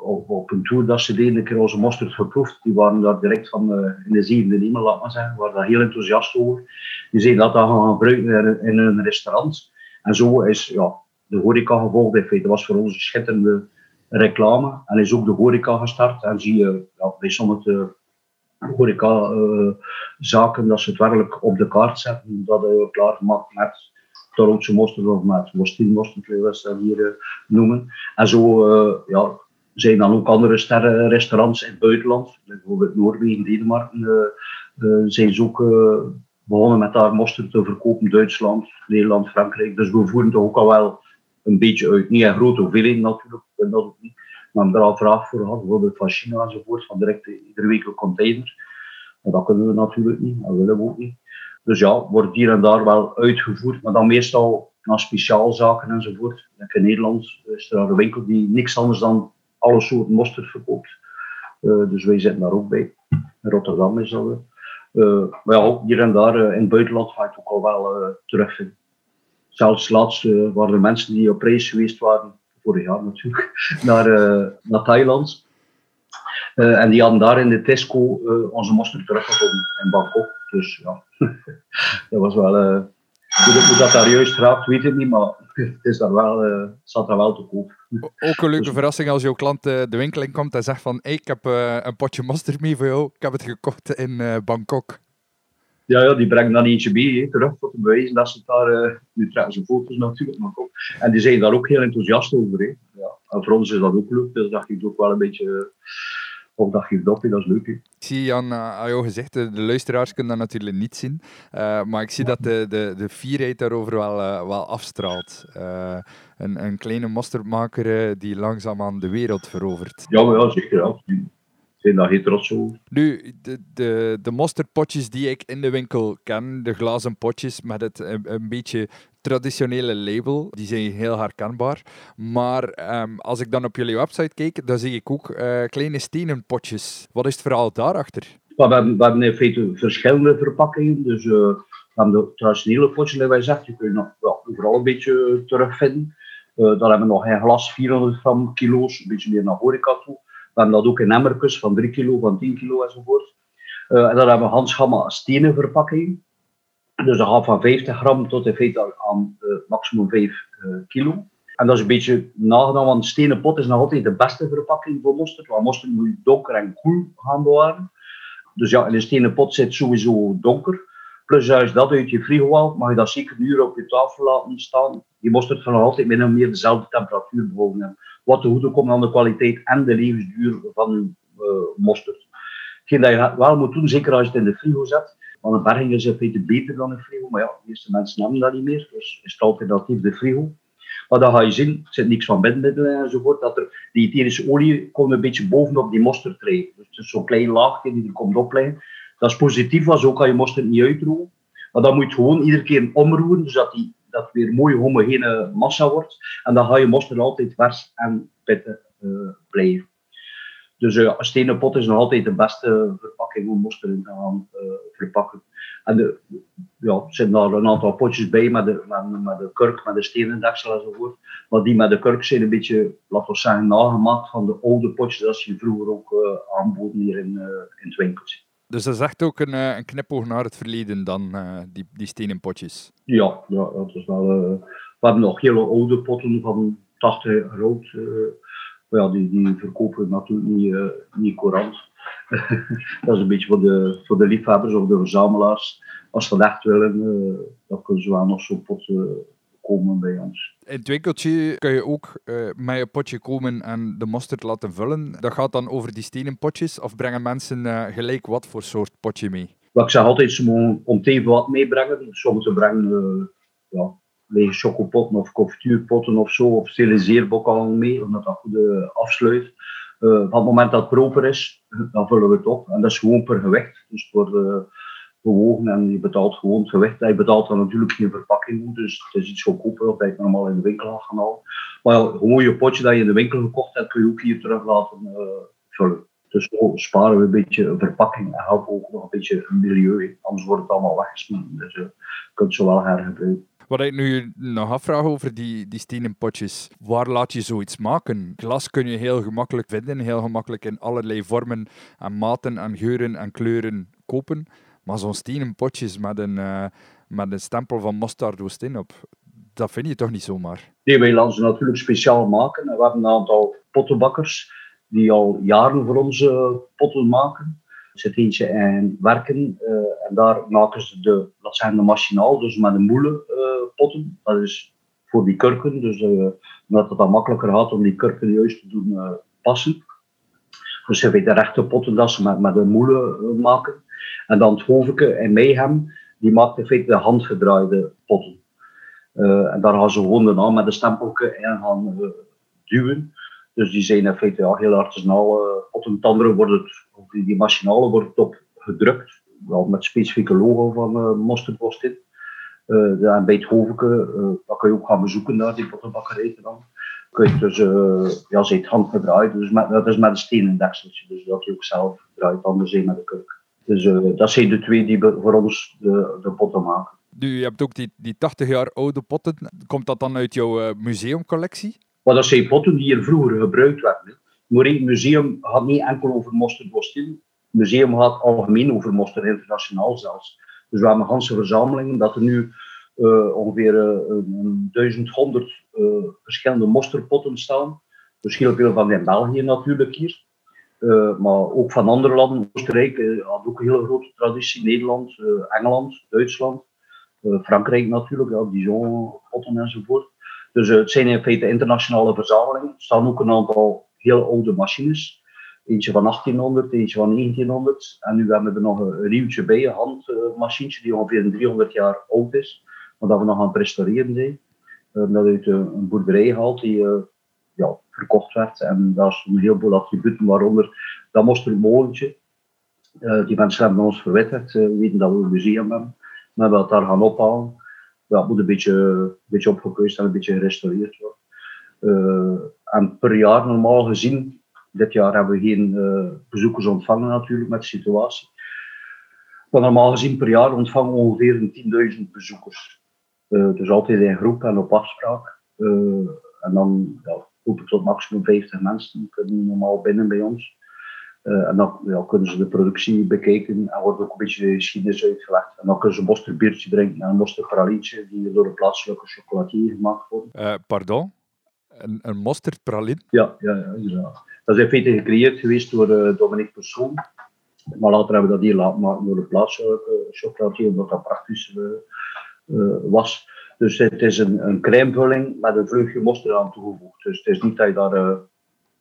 op, op, een tour dat ze deden, een keer onze mosterd geproefd. Die waren daar direct van uh, in de zevende hemel, laat maar zeggen. waren daar heel enthousiast over. Die zeiden dat dat gaan gebruiken in, in een restaurant. En zo is ja, de horeca gevolgd. Dat was voor ons een schitterende reclame. En is ook de horeca gestart. En zie je ja, bij sommige horeca-zaken uh, dat ze het werkelijk op de kaart zetten. Dat je klaar gemaakt met Torotse mosterd of met mosterd, zoals we hier uh, noemen. En zo uh, ja, zijn dan ook andere sterrenrestaurants in het buitenland. Bijvoorbeeld Noorwegen, Denemarken. zijn ze ook begonnen met daar mosterd te verkopen. Duitsland, Nederland, Frankrijk. Dus we voeren toch ook al wel een beetje uit. Niet een grote hoeveelheid natuurlijk, dat ook niet. Maar daar al vraag voor gehad, bijvoorbeeld van China enzovoort, van direct iedere week een container. Maar dat kunnen we natuurlijk niet, dat willen we ook niet. Dus ja, wordt hier en daar wel uitgevoerd, maar dan meestal naar speciaalzaken enzovoort. In Nederland is er een winkel die niks anders dan alle soorten mosterd verkoopt. Uh, dus wij zitten daar ook bij. In Rotterdam is dat. Uh, maar ja, hier en daar in het buitenland ga je het ook al wel terugvinden. Zelfs laatst waren er mensen die op reis geweest waren, vorig jaar natuurlijk, naar, uh, naar Thailand. Uh, en die hadden daar in de Tesco onze mosterd teruggevonden in Bangkok. Dus ja, dat was wel. hoe, dat daar juist raakt, weet ik niet, maar het is daar wel, uh, zat daar wel te koop. Ook een leuke dus- verrassing als jouw klant de winkel in komt en zegt van hey, ik heb een potje mosterd mee voor jou, ik heb het gekocht in Bangkok. Ja, ja, die brengen dan eentje bij, terug voor te bewijzen dat ze daar, uh, nu trekken ze foto's natuurlijk nog op. En die zijn daar ook heel enthousiast over. Hè. Ja. En voor ons is dat ook leuk, dus dat geeft ook wel een beetje, of dat geeft op, dat is leuk. Ik zie Jan, uh, aan jou gezegd, de, luisteraars kunnen dat natuurlijk niet zien, uh, maar ik zie dat de, de, de fierheid daarover wel, wel afstraalt. een, een kleine mosterdmaker die langzaamaan de wereld verovert. Ja, ja, zeker. Ja zijn daar heel trots Nu, de, de, de mosterdpotjes die ik in de winkel ken, de glazen potjes met het een, beetje traditionele label, die zijn heel herkenbaar. Maar um, als ik dan op jullie website kijk, dan zie ik ook uh, kleine stenen potjes. Wat is het verhaal daarachter? we, hebben, we hebben in feite verschillende verpakkingen. Dus uh, we hebben de traditionele potjes, die wij zeggen, die kun je nog wel, overal een beetje terugvinden. Uh, dan hebben we nog een glas 400 gram kilo's, een beetje meer naar horeca toe. We hebben dat ook in emmertjes van 3 kilo, van 10 kilo enzovoort. Uh, en dan hebben we Hans stenen verpakking. Dus dat gaat van 50 gram tot in feite aan uh, maximum 5 uh, eh, kilo. En dat is een beetje nagedaan, want stenen pot is nog altijd de beste verpakking voor mosterd. Want mosterd moet je donker en koel gaan bewaren. Dus ja, in een stenen pot zit sowieso donker. Plus als je dat uit je frigo mag je dat zeker een uur op je tafel laten staan. Je mosterd gaat nog altijd min of meer dezelfde temperatuur behouden. Wat te goede komt aan de kwaliteit en de levensduur van uh, mosterd. Hetgeen dat je wel moet doen, zeker als je het in de frigo zet, want een berging is in feite beter dan een frigo, maar ja, de meeste mensen hebben dat niet meer, dus is het alternatief de frigo. Maar dan ga je zien, er zit niks van bindmiddelen enzovoort, dat er, die etherische olie komt een beetje bovenop die mosterd Dus het zo'n klein laagje die er komt opleggen. Dat is positief, want zo kan je mosterd niet uitroeren. Maar dan moet je gewoon iedere keer omroeren, zodat die, dat weer mooi homogene massa wordt. En dan ga je mosterd altijd vers en pittig blijven. Dus uh, een stenen pot is nog altijd de beste verpakking om mosterd in te gaan uh, verpakken. En de, ja, er zitten daar een aantal potjes bij met de, met, de kurk, met de stenen deksel enzovoort. Maar die met de kurk zijn een beetje, laten we zeggen, nagemaakt van de oude potjes dat je vroeger ook aanboden hier in, in het winkeltje. Dus dat is echt ook een, een knipoog naar het verleden dan, die, die stenen potjes? Ja, ja dat is wel... we hebben nog hele oude potten van 80 rood ja, die, die verkopen natuurlijk niet, uh, niet courant. dat is een beetje voor de, voor de liefhebbers of de verzamelaars. Als ze dat echt willen, uh, dan kunnen ze wel nog zo'n pot uh, komen bij ons. In het winkeltje kun je ook met je potje komen en de mosterd laten vullen. Dat gaat dan over die stenen potjes of brengen mensen gelijk wat voor soort potje mee? Wat ik zeg altijd, ze mogen om even wat meebrengen. Sommigen brengen ja, lege chocopotten of confituurpotten of zo, of steriliseerbokalen mee, omdat dat goed uh, afsluit. Uh, op het moment dat het proper is, dan vullen we het op. En dat is gewoon per gewicht. Dus het bewogen en je betaalt gewoon gewicht. Je betaalt dan natuurlijk geen verpakking, dus het is iets goedkoper of dat je normaal in de winkel had gaan halen. Maar gewoon je potje dat je in de winkel gekocht hebt, kun je ook hier terug laten vullen. Dus zo sparen we een beetje verpakking en helpen ook nog een beetje milieu. Anders wordt het allemaal weggesmeten. Dus je kunt ze wel hergebruiken. Wat ik nu nog afvraag over die, die stenen potjes. Waar laat je zoiets maken? Glas kun je heel gemakkelijk vinden, heel gemakkelijk in allerlei vormen en maten en geuren en kleuren kopen. Maar zo'n stenen potjes met een, uh, met een stempel van Oostin op, dat vind je toch niet zomaar? Nee, wij laten ze natuurlijk speciaal maken. We hebben een aantal pottenbakkers die al jaren voor ons potten maken zit eentje in werken uh, en daar maken ze de, dat zijn de machinaal, dus met de moelen uh, potten. Dat is voor die kurken, dus omdat het dan makkelijker gaat om die kurken juist te doen passen. Dus ze weten de rechte potten dat ze met, met de moelen maken. En dan het hoofdje en Mayhem, die maakt in de handgedraaide potten. en daar gaan ze gewoon de naam met een stempelje in gaan duwen. Dus die zijn in feite heel artisanaal. Uh, op een andere het, die, machinale wordt op gedrukt. Wel met specifieke logo van uh, in. Uh, en bij het uh, dat kun je ook gaan bezoeken daar, die pottenbakkerij dan. Kun je dus, ja, ze heeft handgedraaid, dus met, dat is met een stenen dekseltje. Dus dat je ook zelf draait, anders zijn met de kurk. Dus dat zijn de twee die voor ons de, de potten maken. Nu, je hebt ook die, die 80 jaar oude potten. Komt dat dan uit jouw museumcollectie? Maar dat zijn potten die hier vroeger gebruikt werden. Het museum gaat niet enkel over Mosterdbostil. Het museum gaat algemeen over Moster Internationaal zelfs. Dus we hebben een hele verzamelingen dat er nu uh, ongeveer uh, 1100 uh, verschillende mosterpotten staan. Heel veel van in België natuurlijk hier. Uh, maar ook van andere landen. Oostenrijk uh, had ook een hele grote traditie. Nederland, uh, Engeland, Duitsland, Frankrijk natuurlijk, ja, Dijon-potten enzovoort. Dus het zijn in feite internationale verzamelingen. Er staan ook een aantal heel oude machines. Eentje van 1800, eentje van 1900. En nu hebben we er nog een nieuwtje bij, een handmachientje die ongeveer 300 jaar oud is. Maar dat we nog aan het restaureren zijn. dat uit een boerderij gehaald die ja, verkocht werd. En daar is een heleboel attributen, waaronder dat mostermolentje. Uh, die mensen hebben ons verwittigd, uh, weten dat we een museum hebben. We hebben daar gaan ophalen het moet een beetje, een beetje opgekeust en een beetje gerestaureerd worden. Uh, en per jaar normaal gezien, dit jaar hebben we geen bezoekers ontvangen natuurlijk met de situatie. Maar normaal gezien per jaar ontvangen we ongeveer 10.000 bezoekers. Dus altijd in groep en op afspraak. en dan ja, open tot maximum 50 mensen kunnen normaal binnen bij ons. Uh, en dan ja, kunnen ze de productie bekijken en wordt ook een beetje de geschiedenis uitgelegd. En dan kunnen ze een boster biertje drinken en een boster pralietje die door een plaatselijke chocolatier gemaakt worden. Uh, pardon? Een, een mosterdpraline? Ja, ja, ja, inderdaad. Dat is in feite gecreëerd geweest door uh, Dominique Persoon. Maar later hebben we dat hier laten maken door de plaatselijke chocolatier, omdat dat praktisch was. Dus het is een, een crèmevulling met een vleugje mosterd aan toegevoegd. Dus het is niet dat je daar... het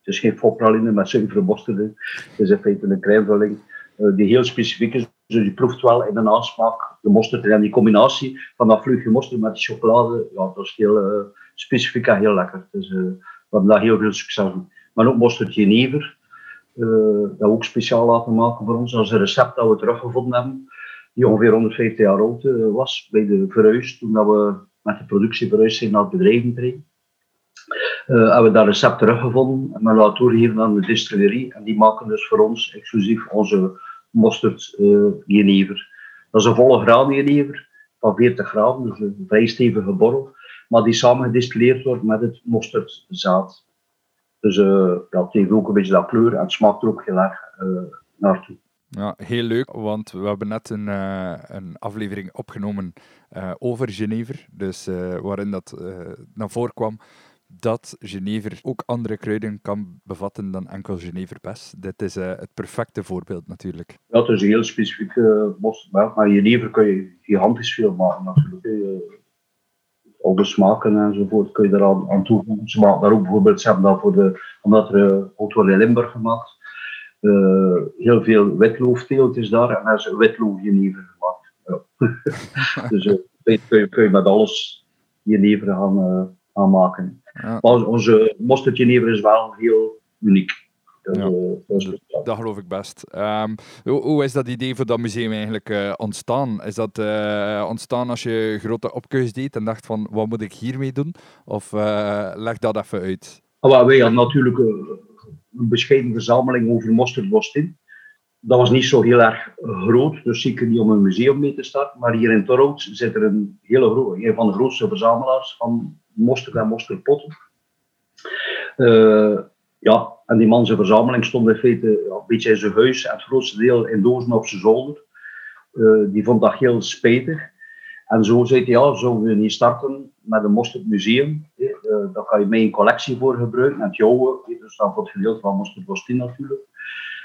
is geen fokpraline met zuivere mosterd. Het is in feite een crèmevulling die heel specifiek is. Dus je proeft wel in de nasmaak de mosterd. En die combinatie van dat vleugje mosterd met de chocolade, ja, dat is heel specifiek en heel lekker. Dus we hebben daar heel veel succes mee. Maar ook mosterd jenever. Uh, dat ook speciaal laten maken voor ons. Is een recept dat we teruggevonden hebben, die ongeveer 150 jaar oud uh, was bij de verhuis, toen dat we met de productie verhuisd zijn naar het bedrijventerrein. Uh, hebben we dat recept teruggevonden en we laten doorgeven aan de distillerie. En die maken dus voor ons exclusief onze mosterd jenever. Dat is een volle graan jenever van 40 graden, dus een vrij stevige borrel. Maar die samen gedistilleerd wordt met het mosterdzaad. Dus ja, het heeft ook een beetje dat kleur en smaakt er ook heel erg naartoe. Ja, heel leuk, want we hebben net een, uh, een aflevering opgenomen over Genever, dus waarin dat naar voren kwam dat Genever ook andere kruiden kan bevatten dan enkel Geneverbes. Dit is het perfecte voorbeeld natuurlijk. Het is een heel specifieke bos, maar Genever kun je gigantisch veel maken natuurlijk al de smaken enzovoort kun je eraan aan toevoegen. Ze daar ook bijvoorbeeld, ze hebben dat voor de, omdat er uh, in Limburg gemaakt, uh, heel veel witlooфteelt is daar en daar is witloof jenever gemaakt. Ja. dus uh, kun, je, kun je met alles jenever gaan, uh, gaan maken. Ja. Maar onze mosterd jenever is wel heel uniek. Dat, ja, dat, dat, geloof ik best. Um, hoe, hoe, is dat idee voor dat museum eigenlijk ontstaan? Is dat ontstaan als je grote opkeus deed en dacht van wat moet ik hiermee doen? Of leg dat even uit. Ah, wij hadden natuurlijk een bescheiden verzameling over mosterdworst in. Dat was niet zo heel erg groot, dus zeker niet om een museum mee te starten. Maar hier in Torhout zit er een hele grote, een van de grootste verzamelaars van mosterd en mosterdpotten. Ja, en die man zijn verzameling stond in feite ja, een beetje in zijn huis het grootste deel in dozen op zijn zolder. Uh, die vond dat heel spijtig. En zo zei hij, ja, zullen we niet starten met een Mosterd Museum? Uh, daar kan je mee een collectie voor gebruiken, met jouw, dus dan het gedeelte van Mosterd natuurlijk.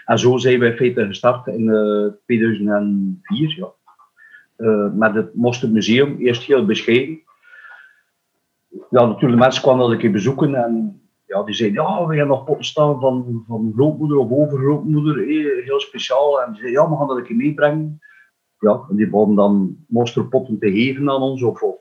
En zo zijn we in feite gestart in uh, eh, 2004, ja. met het Mosterd Museum, eerst heel bescheiden. Ja, natuurlijk, mensen kwamen dat een keer bezoeken en ja, die zeiden, ja, we gaan nog potten staan van, van grootmoeder of overgrootmoeder, eh, heel speciaal. En die zeiden, ja, we gaan dat een keer meebrengen. Ja, en die begonnen dan monsterpotten te geven aan ons, of, of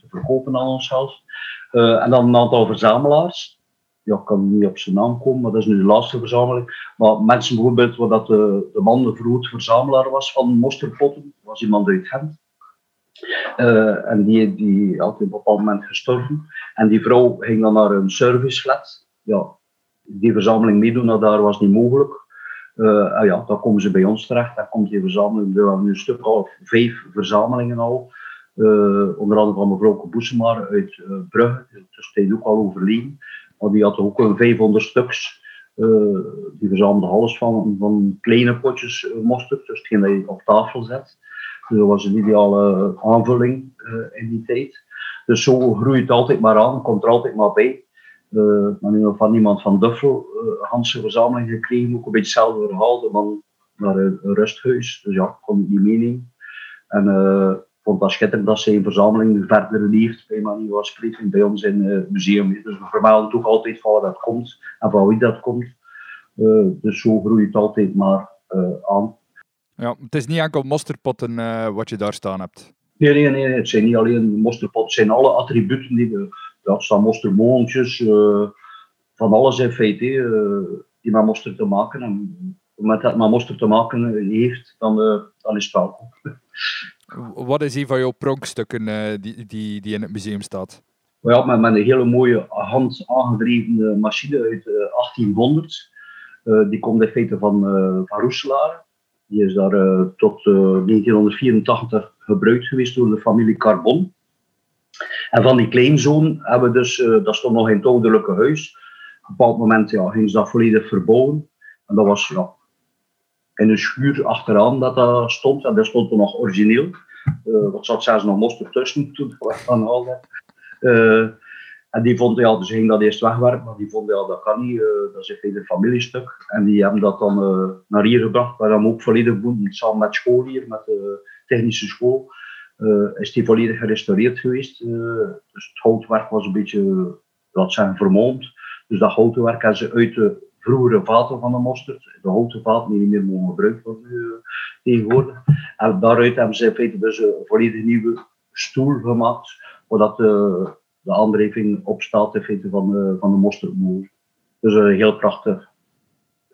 te verkopen aan ons zelfs. Uh, en dan een aantal verzamelaars. Ja, ik kan niet op zijn naam komen, maar dat is nu de laatste verzameling. Maar mensen bijvoorbeeld, waar dat de, de man de groot verzamelaar was van monsterpotten, was iemand uit Gent. Uh, en die, die had op een bepaald moment gestorven. En die vrouw ging dan naar een serviceflat. Ja, die verzameling meedoen daar was niet mogelijk. Uh, ja, dan komen ze bij ons terecht. Dan komt die verzameling. We hebben nu een stuk of vijf verzamelingen al. Uh, onder andere van mevrouw Boesemaar uit uh, Brugge. Die ook al overleden. Maar die had ook een 500 stuks. die verzamelde alles van, van kleine potjes mosterd. Dus hetgeen dat je op tafel zet. Dus dat was een ideale aanvulling in die tijd. Dus zo groeit het altijd maar aan, komt er altijd maar bij. Maar nu van iemand van Duffel, uh, Hanse verzameling gekregen, ook een beetje hetzelfde verhaal, de man naar een, rusthuis. Dus ja, ik niet meenemen. En vond dat schitterend dat zijn verzameling nu verder leeft, bij van spreken, bij ons in het museum. Dus we vermelden toch altijd van waar dat komt en van wie dat komt. dus zo groeit het altijd maar aan. Ja, het is niet enkel mosterpotten wat je daar staan hebt. Nee, nee, nee, het zijn niet alleen mosterpot, het zijn alle attributen die we, ja, het staan mostermoontjes, uh, van alles in feite, uh, die met moster te maken en met dat met moster te maken heeft, dan, uh, dan is het welkom. Wat is een van jouw pronkstukken die, die, die in het museum staat? Ja, met, met een hele mooie hand aangedreven machine uit 1800. die komt in feite van, van Roeselaar. Die is daar tot 1984 gebruikt geweest door de familie Carbon. En van die kleinzoon hebben we dus, uh, dat stond nog in het ouderlijke huis. Op een bepaald moment ja, gingen ze dat volledig verbouwen. En dat was ja, in een schuur achteraan dat dat stond. En dat stond er nog origineel. Uh, wat zat zelfs nog mosterd tussen toen haalden. Uh, En die vonden, ja, dus ging dat eerst wegwerken, maar die vonden, ja, dat kan niet, dat is een familiestuk. En die hebben dat dan naar hier gebracht, waar dan ook volledig boen, samen met school hier, met de technische school. is die volledig gerestaureerd geweest. dus het houtwerk was een beetje, dat zijn vermomd. Dus dat houtwerk hebben ze uit de vroegere vaten van de mosterd, de houten vaten die niet meer mogen gebruikt worden uh, tegenwoordig. En daaruit hebben ze in feite dus een volledig nieuwe stoel gemaakt, waar de, de aandrijving op staat in feite van de, van de mosterdmoer. Dus heel prachtig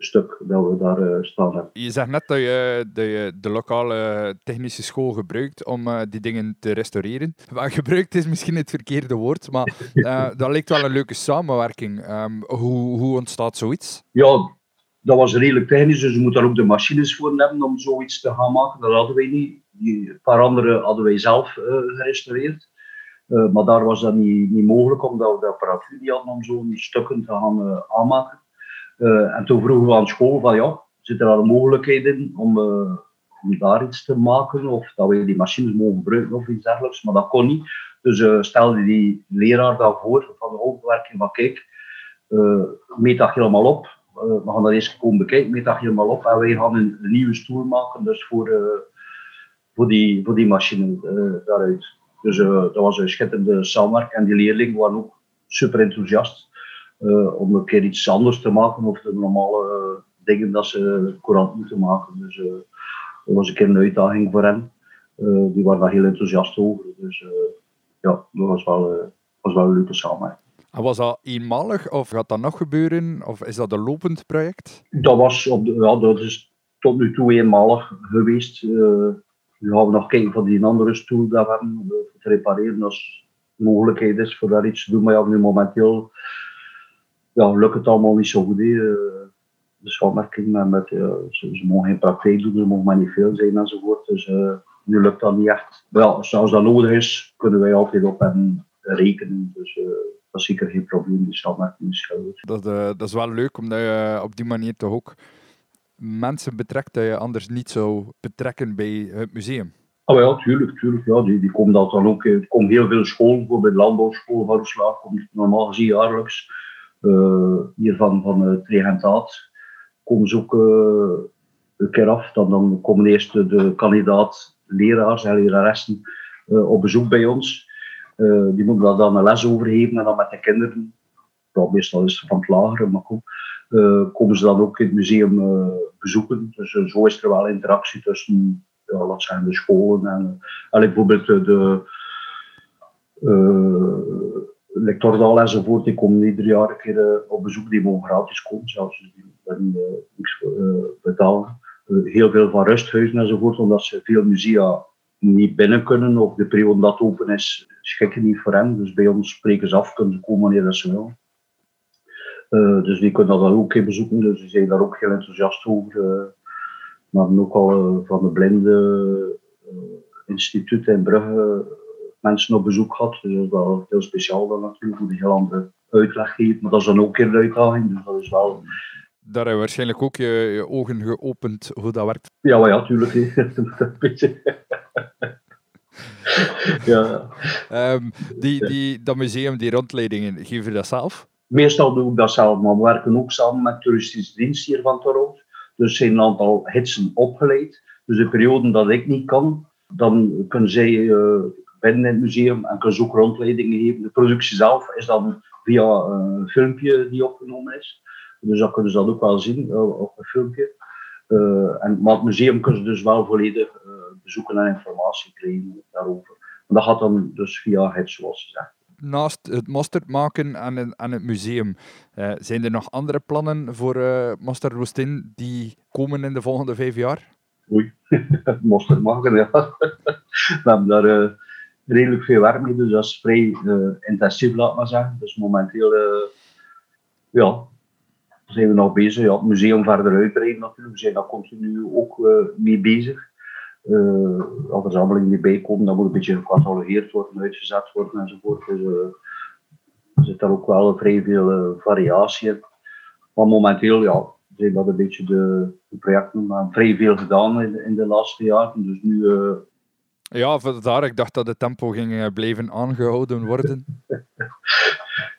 stuk dat we daar uh, staan hebben. Je zegt net dat je, de, de lokale technische school gebruikt om uh, die dingen te restaureren. Maar gebruikt is misschien het verkeerde woord, maar uh, dat lijkt wel een leuke samenwerking. Um, hoe, hoe ontstaat zoiets? Ja, dat was redelijk technisch, dus je moet daar ook de machines voor hebben om zoiets te gaan maken. Dat hadden wij niet. Die, een paar andere hadden wij zelf gerestaureerd. maar daar was dat niet, niet mogelijk, omdat we de apparatuur niet hadden om zo'n stukken te gaan aanmaken. Uh, en toen vroegen we aan school van ja, zit er mogelijkheid in om, uh, om daar iets te maken of dat we die machines mogen gebruiken of iets dergelijks, maar dat kon niet. Dus uh, stelde die leraar daarvoor van de hoofdwerking van kijk, meet dat helemaal op. we gaan dat eens komen bekijken, meet dat helemaal op en wij gaan een, een nieuwe stoel maken dus voor, voor, die, voor die machine daaruit. Dus dat was een schitterende samenwerking en die leerlingen waren ook super enthousiast. Uh, om een keer iets anders te maken of de normale uh, dingen dat ze courant moeten maken. Dus uh, dat was een keer een uitdaging voor hen. die waren daar heel enthousiast over. Dus ja, dat was wel, was wel een leuke samenwerking. En was dat eenmalig of gaat dat nog gebeuren? Of is dat een lopend project? Dat, was op de, ja, dat is tot nu toe eenmalig geweest. we gaan nog kijken van die andere stoel dat we hebben te repareren als mogelijkheid is voor daar iets te doen. Maar ja, nu momenteel ja, lukt het allemaal niet zo goed. He. Eh, de samenwerking met, met ze, ze, mogen geen praktijk doen, ze mogen maar niet veel zijn enzovoort. Dus uh, nu lukt dat niet echt. Wel, als dat nodig is, kunnen wij altijd op hen rekenen. Dus dat is zeker geen probleem, die samenwerking dat, uh, dat is wel leuk, omdat je op die manier toch ook mensen betrekt dat je anders niet zou betrekken bij het museum. Oh ja, tuurlijk, tuurlijk. Ja, die, die komen dat dan ook. Er komen heel veel scholen, bijvoorbeeld landbouwschool van Roeslaag, komt normaal gezien jaarlijks. Eh, hier van, van het regentaat komen ze ook eh, een keer af. Dan, dan komen eerst de, kandidaat leraars en leraressen eh, op bezoek bij ons. die moeten daar dan een les overgeven en dan met de kinderen, dat meestal is van het lagere, maar goed, komen ze dan ook in het museum bezoeken. Dus zo is er wel interactie tussen, zijn de scholen en, en bijvoorbeeld de, de Lectordaal enzovoort, die komen ieder jaar een keer uh, op bezoek, die mogen gratis komen, zelfs dus die moeten uh, niks uh, betalen. heel veel van rusthuizen enzovoort, omdat ze veel musea niet binnen kunnen, of de periode dat open is, schikken niet voor hen. Dus bij ons spreken ze af, kunnen ze komen wanneer ze willen. dus die kunnen dat ook keer bezoeken, dus die zijn daar ook heel enthousiast over. we hebben ook al van de blinde instituut in Brugge mensen op bezoek gehad. Dus dat is wel heel speciaal dan natuurlijk, hoe die heel andere uitleg geeft. Maar dat is dan ook een uitdaging, dus dat is wel... Daar heb je waarschijnlijk ook je, je ogen geopend hoe dat werkt. Ja, maar ja, tuurlijk. een beetje... ja. Um, die, die, dat museum, die rondleidingen, geven je dat zelf? Meestal doe ik dat zelf, maar we werken ook samen met toeristische dienst hier van Toronto. Dus er zijn een aantal hitsen opgeleid. Dus de perioden dat ik niet kan, dan kunnen zij uh, binnen het museum en kunnen ze ook rondleidingen geven. De productie zelf is dan via een filmpje die opgenomen is. Dus dat kunnen ze dat ook wel zien eh, op een filmpje. Uh, en, maar het museum kunnen ze dus wel volledig uh, bezoeken en informatie krijgen daarover. En dat gaat dan dus via het, zoals gezegd. Naast het mosterd maken en, en het museum, uh, zijn er nog andere plannen voor Mosterd Roestin die komen in de volgende vijf jaar? Oei, mosterd maken, ja. We hebben daar redelijk veel werk mee, dus dat is vrij uh, intensief, laat maar zeggen. Dus momenteel uh, ja, zijn we nog bezig. Ja, het museum verder uitbreiden natuurlijk, we zijn daar continu ook uh, mee bezig. als verzamelingen die bijkomen, dan moet een beetje gecatalogeerd worden, uitgezet worden enzovoort. Dus er zit daar ook wel vrij veel variatie in. Maar momenteel ja, zijn dat een beetje de, projecten. We vrij veel gedaan in, in de laatste jaren. Dus nu ja, vandaar. Ik dacht dat de tempo ging eh, blijven aangehouden worden.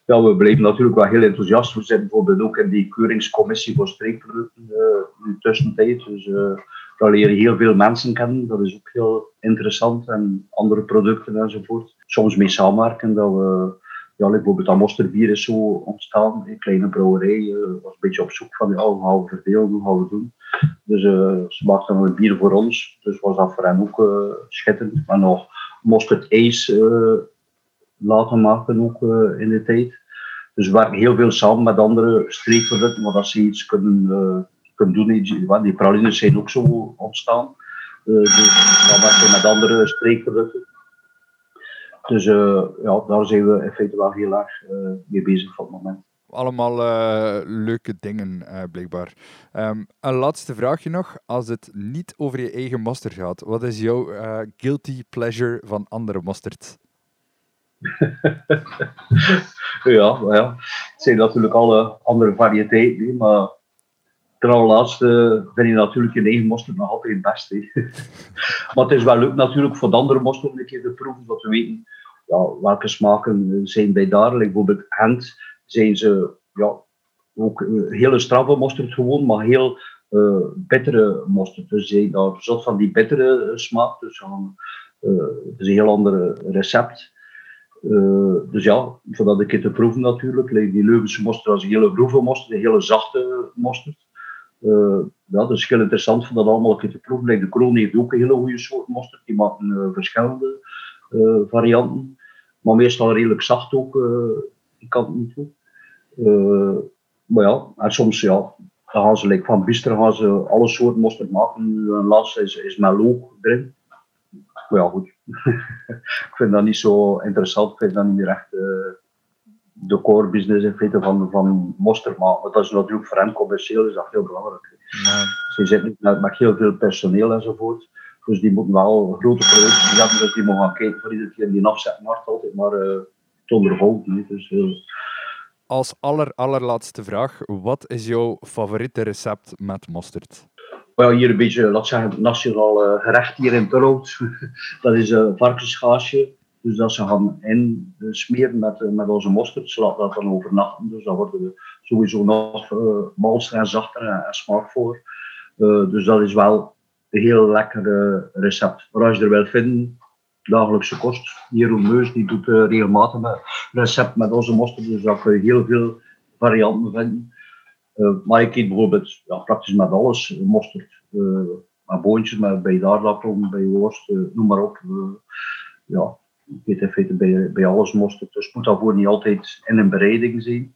Ja, we blijven natuurlijk wel heel enthousiast. We zitten bijvoorbeeld ook in die keuringscommissie voor streekproducten uh, nu tussentijd. Dus uh, daar leren heel veel mensen kennen. Dat is ook heel interessant. En andere producten enzovoort. Soms mee samenwerken. Dat we, ja, bijvoorbeeld dat mosterbier is zo ontstaan. Een kleine brouwerij uh, was een beetje op zoek van ja, hoe gaan we verdelen, hoe gaan we doen. Dus ze maakten dan een bier voor ons. Dus was dat voor hen ook schitterend. Maar nog mosterd ace laten maken ook in de tijd. Dus we werken heel veel samen met andere streekproducten, maar dat ze iets kunnen, kunnen doen. Die, pralines zijn ook zo ontstaan. Dus dan werken we met andere streekproducten. Dus ja, daar zijn we in feite wel heel erg mee bezig voor het moment allemaal leuke dingen, uh, blijkbaar. Um, een laatste vraagje nog. Als het niet over je eigen mosterd gaat, wat is jouw uh, guilty pleasure van andere mosterd? ja, ja, het zijn natuurlijk alle andere variëteiten, maar ten allerlaatste vind je natuurlijk je eigen mosterd nog altijd het beste. maar het is wel leuk natuurlijk voor de andere mosterd om een keer te proeven, dat we weten ja, welke smaken zijn bij daar. bijvoorbeeld Hent zijn ze ja, ook hele straffe mosterd gewoon, maar heel uh, bittere mosterd. Dus zijn daar zat van die bittere smaak, dus uh, het is een heel ander recept. Dus ja, voor dat een keer te proeven natuurlijk. Die Leuvense mosterd als een hele groeve mosterd, een hele zachte mosterd. Ja, dat is heel interessant om dat allemaal een keer te proeven. de Kroon heeft ook een hele goede soort mosterd. Die maken verschillende varianten. Maar meestal redelijk zacht ook, die kant niet toe. maar ja, en soms ja, gaan ze like, van Bister gaan ze alle soorten mosterd maken. Een laatste is, is Melo erin. Maar ja, goed. ik vind dat niet zo interessant. Ik vind dat niet meer echt uh, de core business in feite van, van Monster. Maar dat is natuurlijk voor hem commercieel is dat heel belangrijk. Ja. Ze zitten met, met heel veel personeel enzovoort. Dus die moeten wel grote producten hebben, dus die mogen gaan kijken voor iedere keer die afzetmarkt altijd maar uh, onderhouden. Dus, uh, Als aller, allerlaatste vraag, wat is jouw favoriete recept met mosterd? well, hier een beetje, laat zeggen, nationaal uh, gerecht hier in Tullout. dat is een varkensgaasje. Dus dat ze gaan in uh, smeren met, uh, met onze mosterd. Ze laten dat dan overnachten. Dus daar worden we sowieso nog uh, malster en zachter en, en smaakvoller. dus dat is wel een heel lekker recept. Maar als je er wil vinden, dagelijkse kost. Jeroen Meus die doet regelmatig een recept met onze mosterd. Dus daar kun je heel veel varianten vinden. Uh, maar ik eet bijvoorbeeld ja, praktisch met alles. Mosterd, uh, met boontjes, met, bij aardappelen, bij worst, noem maar op. ja, ik eet bij, bij alles mosterd. Dus het moet daarvoor niet altijd in een bereiding zijn.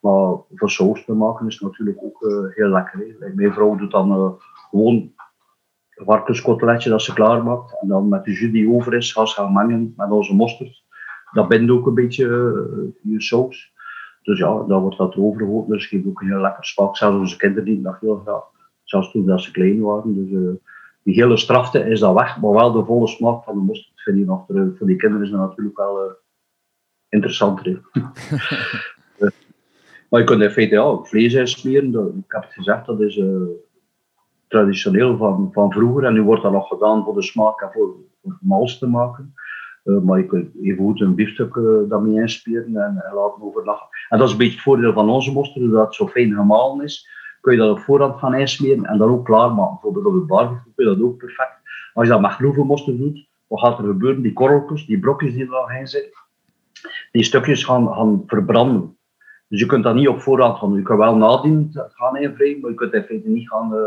Maar voor saus te maken is natuurlijk ook heel lekker. Mijn vrouw doet dan gewoon varkenskoteletje dat ze klaar maakt. En dan met de jus die over is, gaan ze gaan mengen met onze mosterd. Dat bindt ook een beetje je saus. Dus ja, dan wordt dat overgehoord. Dus geeft ook een heel lekker smaak. Zelfs onze kinderen die dat heel graag. Zelfs toen dat ze klein waren. Dus uh, die hele strafte is dat weg. Maar wel de volle smaak van de mosterd vind je nog terug. Voor die kinderen is dat natuurlijk wel uh, interessanter. maar je kunt in feite ja, vlees smeren. ik heb het gezegd, dat is traditioneel van, van vroeger. En nu wordt dat nog gedaan voor de smaak en voor, voor mals te maken. Uh, maar je kunt even goed een biefstuk uh, daarmee inspelen en, en, laten overnachten. En dat is een beetje het voordeel van onze mosterd, doordat het zo fijn gemalen is. Kun je dat op voorhand gaan insmeren en dan ook klaarmaken. Bijvoorbeeld op de barbecue kun je dat ook perfect. Als je dat met groeve doet, wat gaat er gebeuren? Die korreltjes, die brokjes die er nog in zitten, die stukjes gaan, gaan verbranden. Dus je kunt dat niet op voorhand gaan Je kunt wel nadien gaan invrijven, maar je kunt in feite niet gaan uh,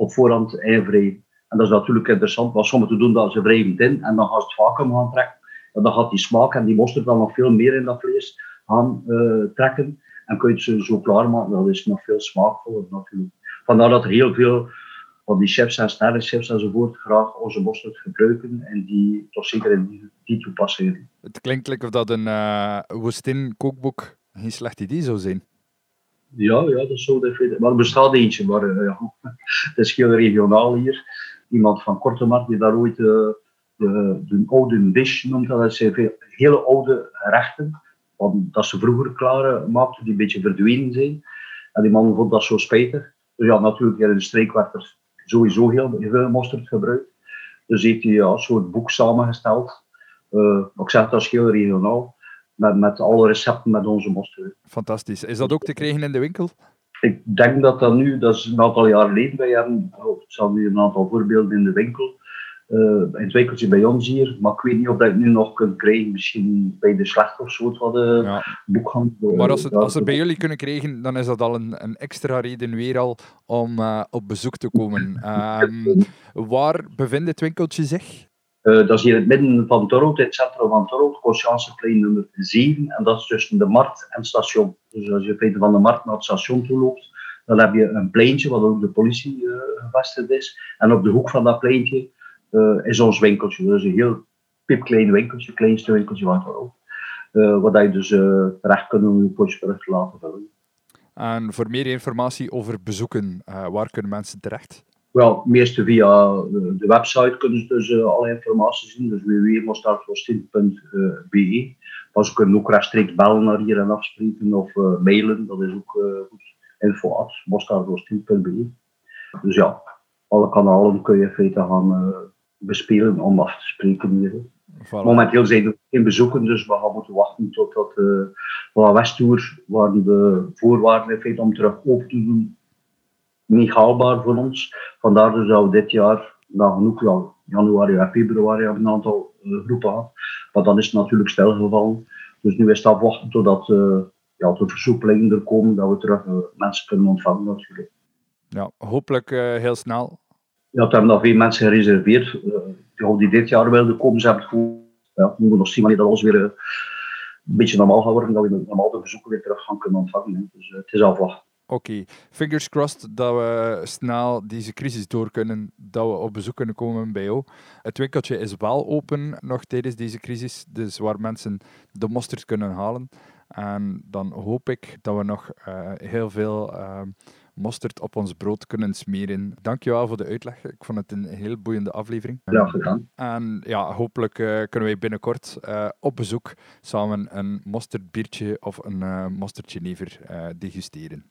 op voorhand invrijven. En dat is natuurlijk interessant, want sommigen doen dat ze wrijvend in en dan gaan ze het vacuüm gaan trekken. En dan gaat die smaak en die mosterd dan nog veel meer in dat vlees gaan uh, trekken. En kun je het zo, zo klaarmaken, dat is nog veel smaakvoller natuurlijk. Vandaar dat er heel veel van die chefs en sterrenchefs enzovoort graag onze mosterd gebruiken en die toch zeker in die, die. Het klinkt like of dat een uh, woestin kookboek geen slecht idee zou zijn. Ja, ja, dat zou dat Maar er bestaat eentje, maar uh, ja, het is heel regionaal hier iemand van Kortemark die daar ooit de, de, de oude dish noemt. Dat zijn hele oude gerechten, dat ze vroeger klaar maakten, die een beetje verdwenen zijn. En die man vond dat zo spijtig. Dus ja, natuurlijk, in de streek werd er sowieso heel veel mosterd gebruikt. Dus heeft hij ja, een soort boek samengesteld. Uh, ik zeg dat is heel regionaal. Met, met alle recepten met onze mosterd. Fantastisch. Is dat ook te krijgen in de winkel? Ik denk dat dat nu, dat is een aantal jaar geleden, wij hebben, oh, ik zal nu een aantal voorbeelden in de winkel, uh, in het winkeltje bij ons hier, maar ik weet niet of dat je het nu nog kunt krijgen, misschien bij de slecht of zo, wat de ja. boekhandel. Maar als, het, als ze bij jullie kunnen krijgen, dan is dat al een, een extra reden weer al om uh, op bezoek te komen. Um, waar bevindt het winkeltje zich? Uh, dat is hier in het midden van Torhout, in het centrum van Torhout, Conscienceplein nummer 7. En dat is tussen de markt en het station. Dus als je van de markt naar het station toe loopt, dan heb je een pleintje, wat ook de politie uh, gevestigd is. En op de hoek van dat pleintje uh, is ons winkeltje. Dus een heel pipklein winkeltje, kleinste winkeltje van Torhout. Uh, waar je dus terecht kunt om je potje terug te laten vullen. En voor meer informatie over bezoeken, waar kunnen mensen terecht? Wel, meestal via de website kunnen ze dus uh, alle informatie zien, dus www.mostardvoorstien.be. Maar ze kunnen ook rechtstreeks bellen naar hier en afspreken of uh, mailen, dat is ook goed. info Dus ja, alle kanalen kun je in feite gaan bespelen om af te spreken hier. Voilà. Momenteel zijn er geen bezoeken, dus we gaan moeten wachten totdat uh, van Westtour, waar de voorwaarden in feite om terug open te doen, niet haalbaar voor ons. Vandaar dus dat we dit jaar, na genoeg, ja, januari en februari hebben een aantal uh, groepen gehad. Maar dan is het natuurlijk stilgevallen. Dus nu is het afwachten totdat uh, ja, de versoepelingen er komen, dat we terug uh, mensen kunnen ontvangen natuurlijk. Ja, hopelijk heel snel. Ja, we hebben nog veel mensen gereserveerd. Uh, die dit jaar wilden komen, ze hebben het goed. Ja, we moeten nog zien wanneer dat alles weer een beetje normaal gaat worden, dat we normaal de bezoeken weer terug gaan kunnen ontvangen. Dus het is afwachten. Oké, fingers crossed dat we snel deze crisis door kunnen, dat we op bezoek kunnen komen bij jou. Het winkeltje is wel open nog tijdens deze crisis, dus waar mensen de mosterd kunnen halen. En dan hoop ik dat we nog uh, heel veel uh, mosterd op ons brood kunnen smeren. Dankjewel voor de uitleg. Ik vond het een heel boeiende aflevering. Ja, gedaan. En ja, hopelijk uh, kunnen wij binnenkort op bezoek samen een mosterdbiertje of een uh, mosterdjenever degusteren.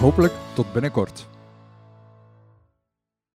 hopelijk tot binnenkort.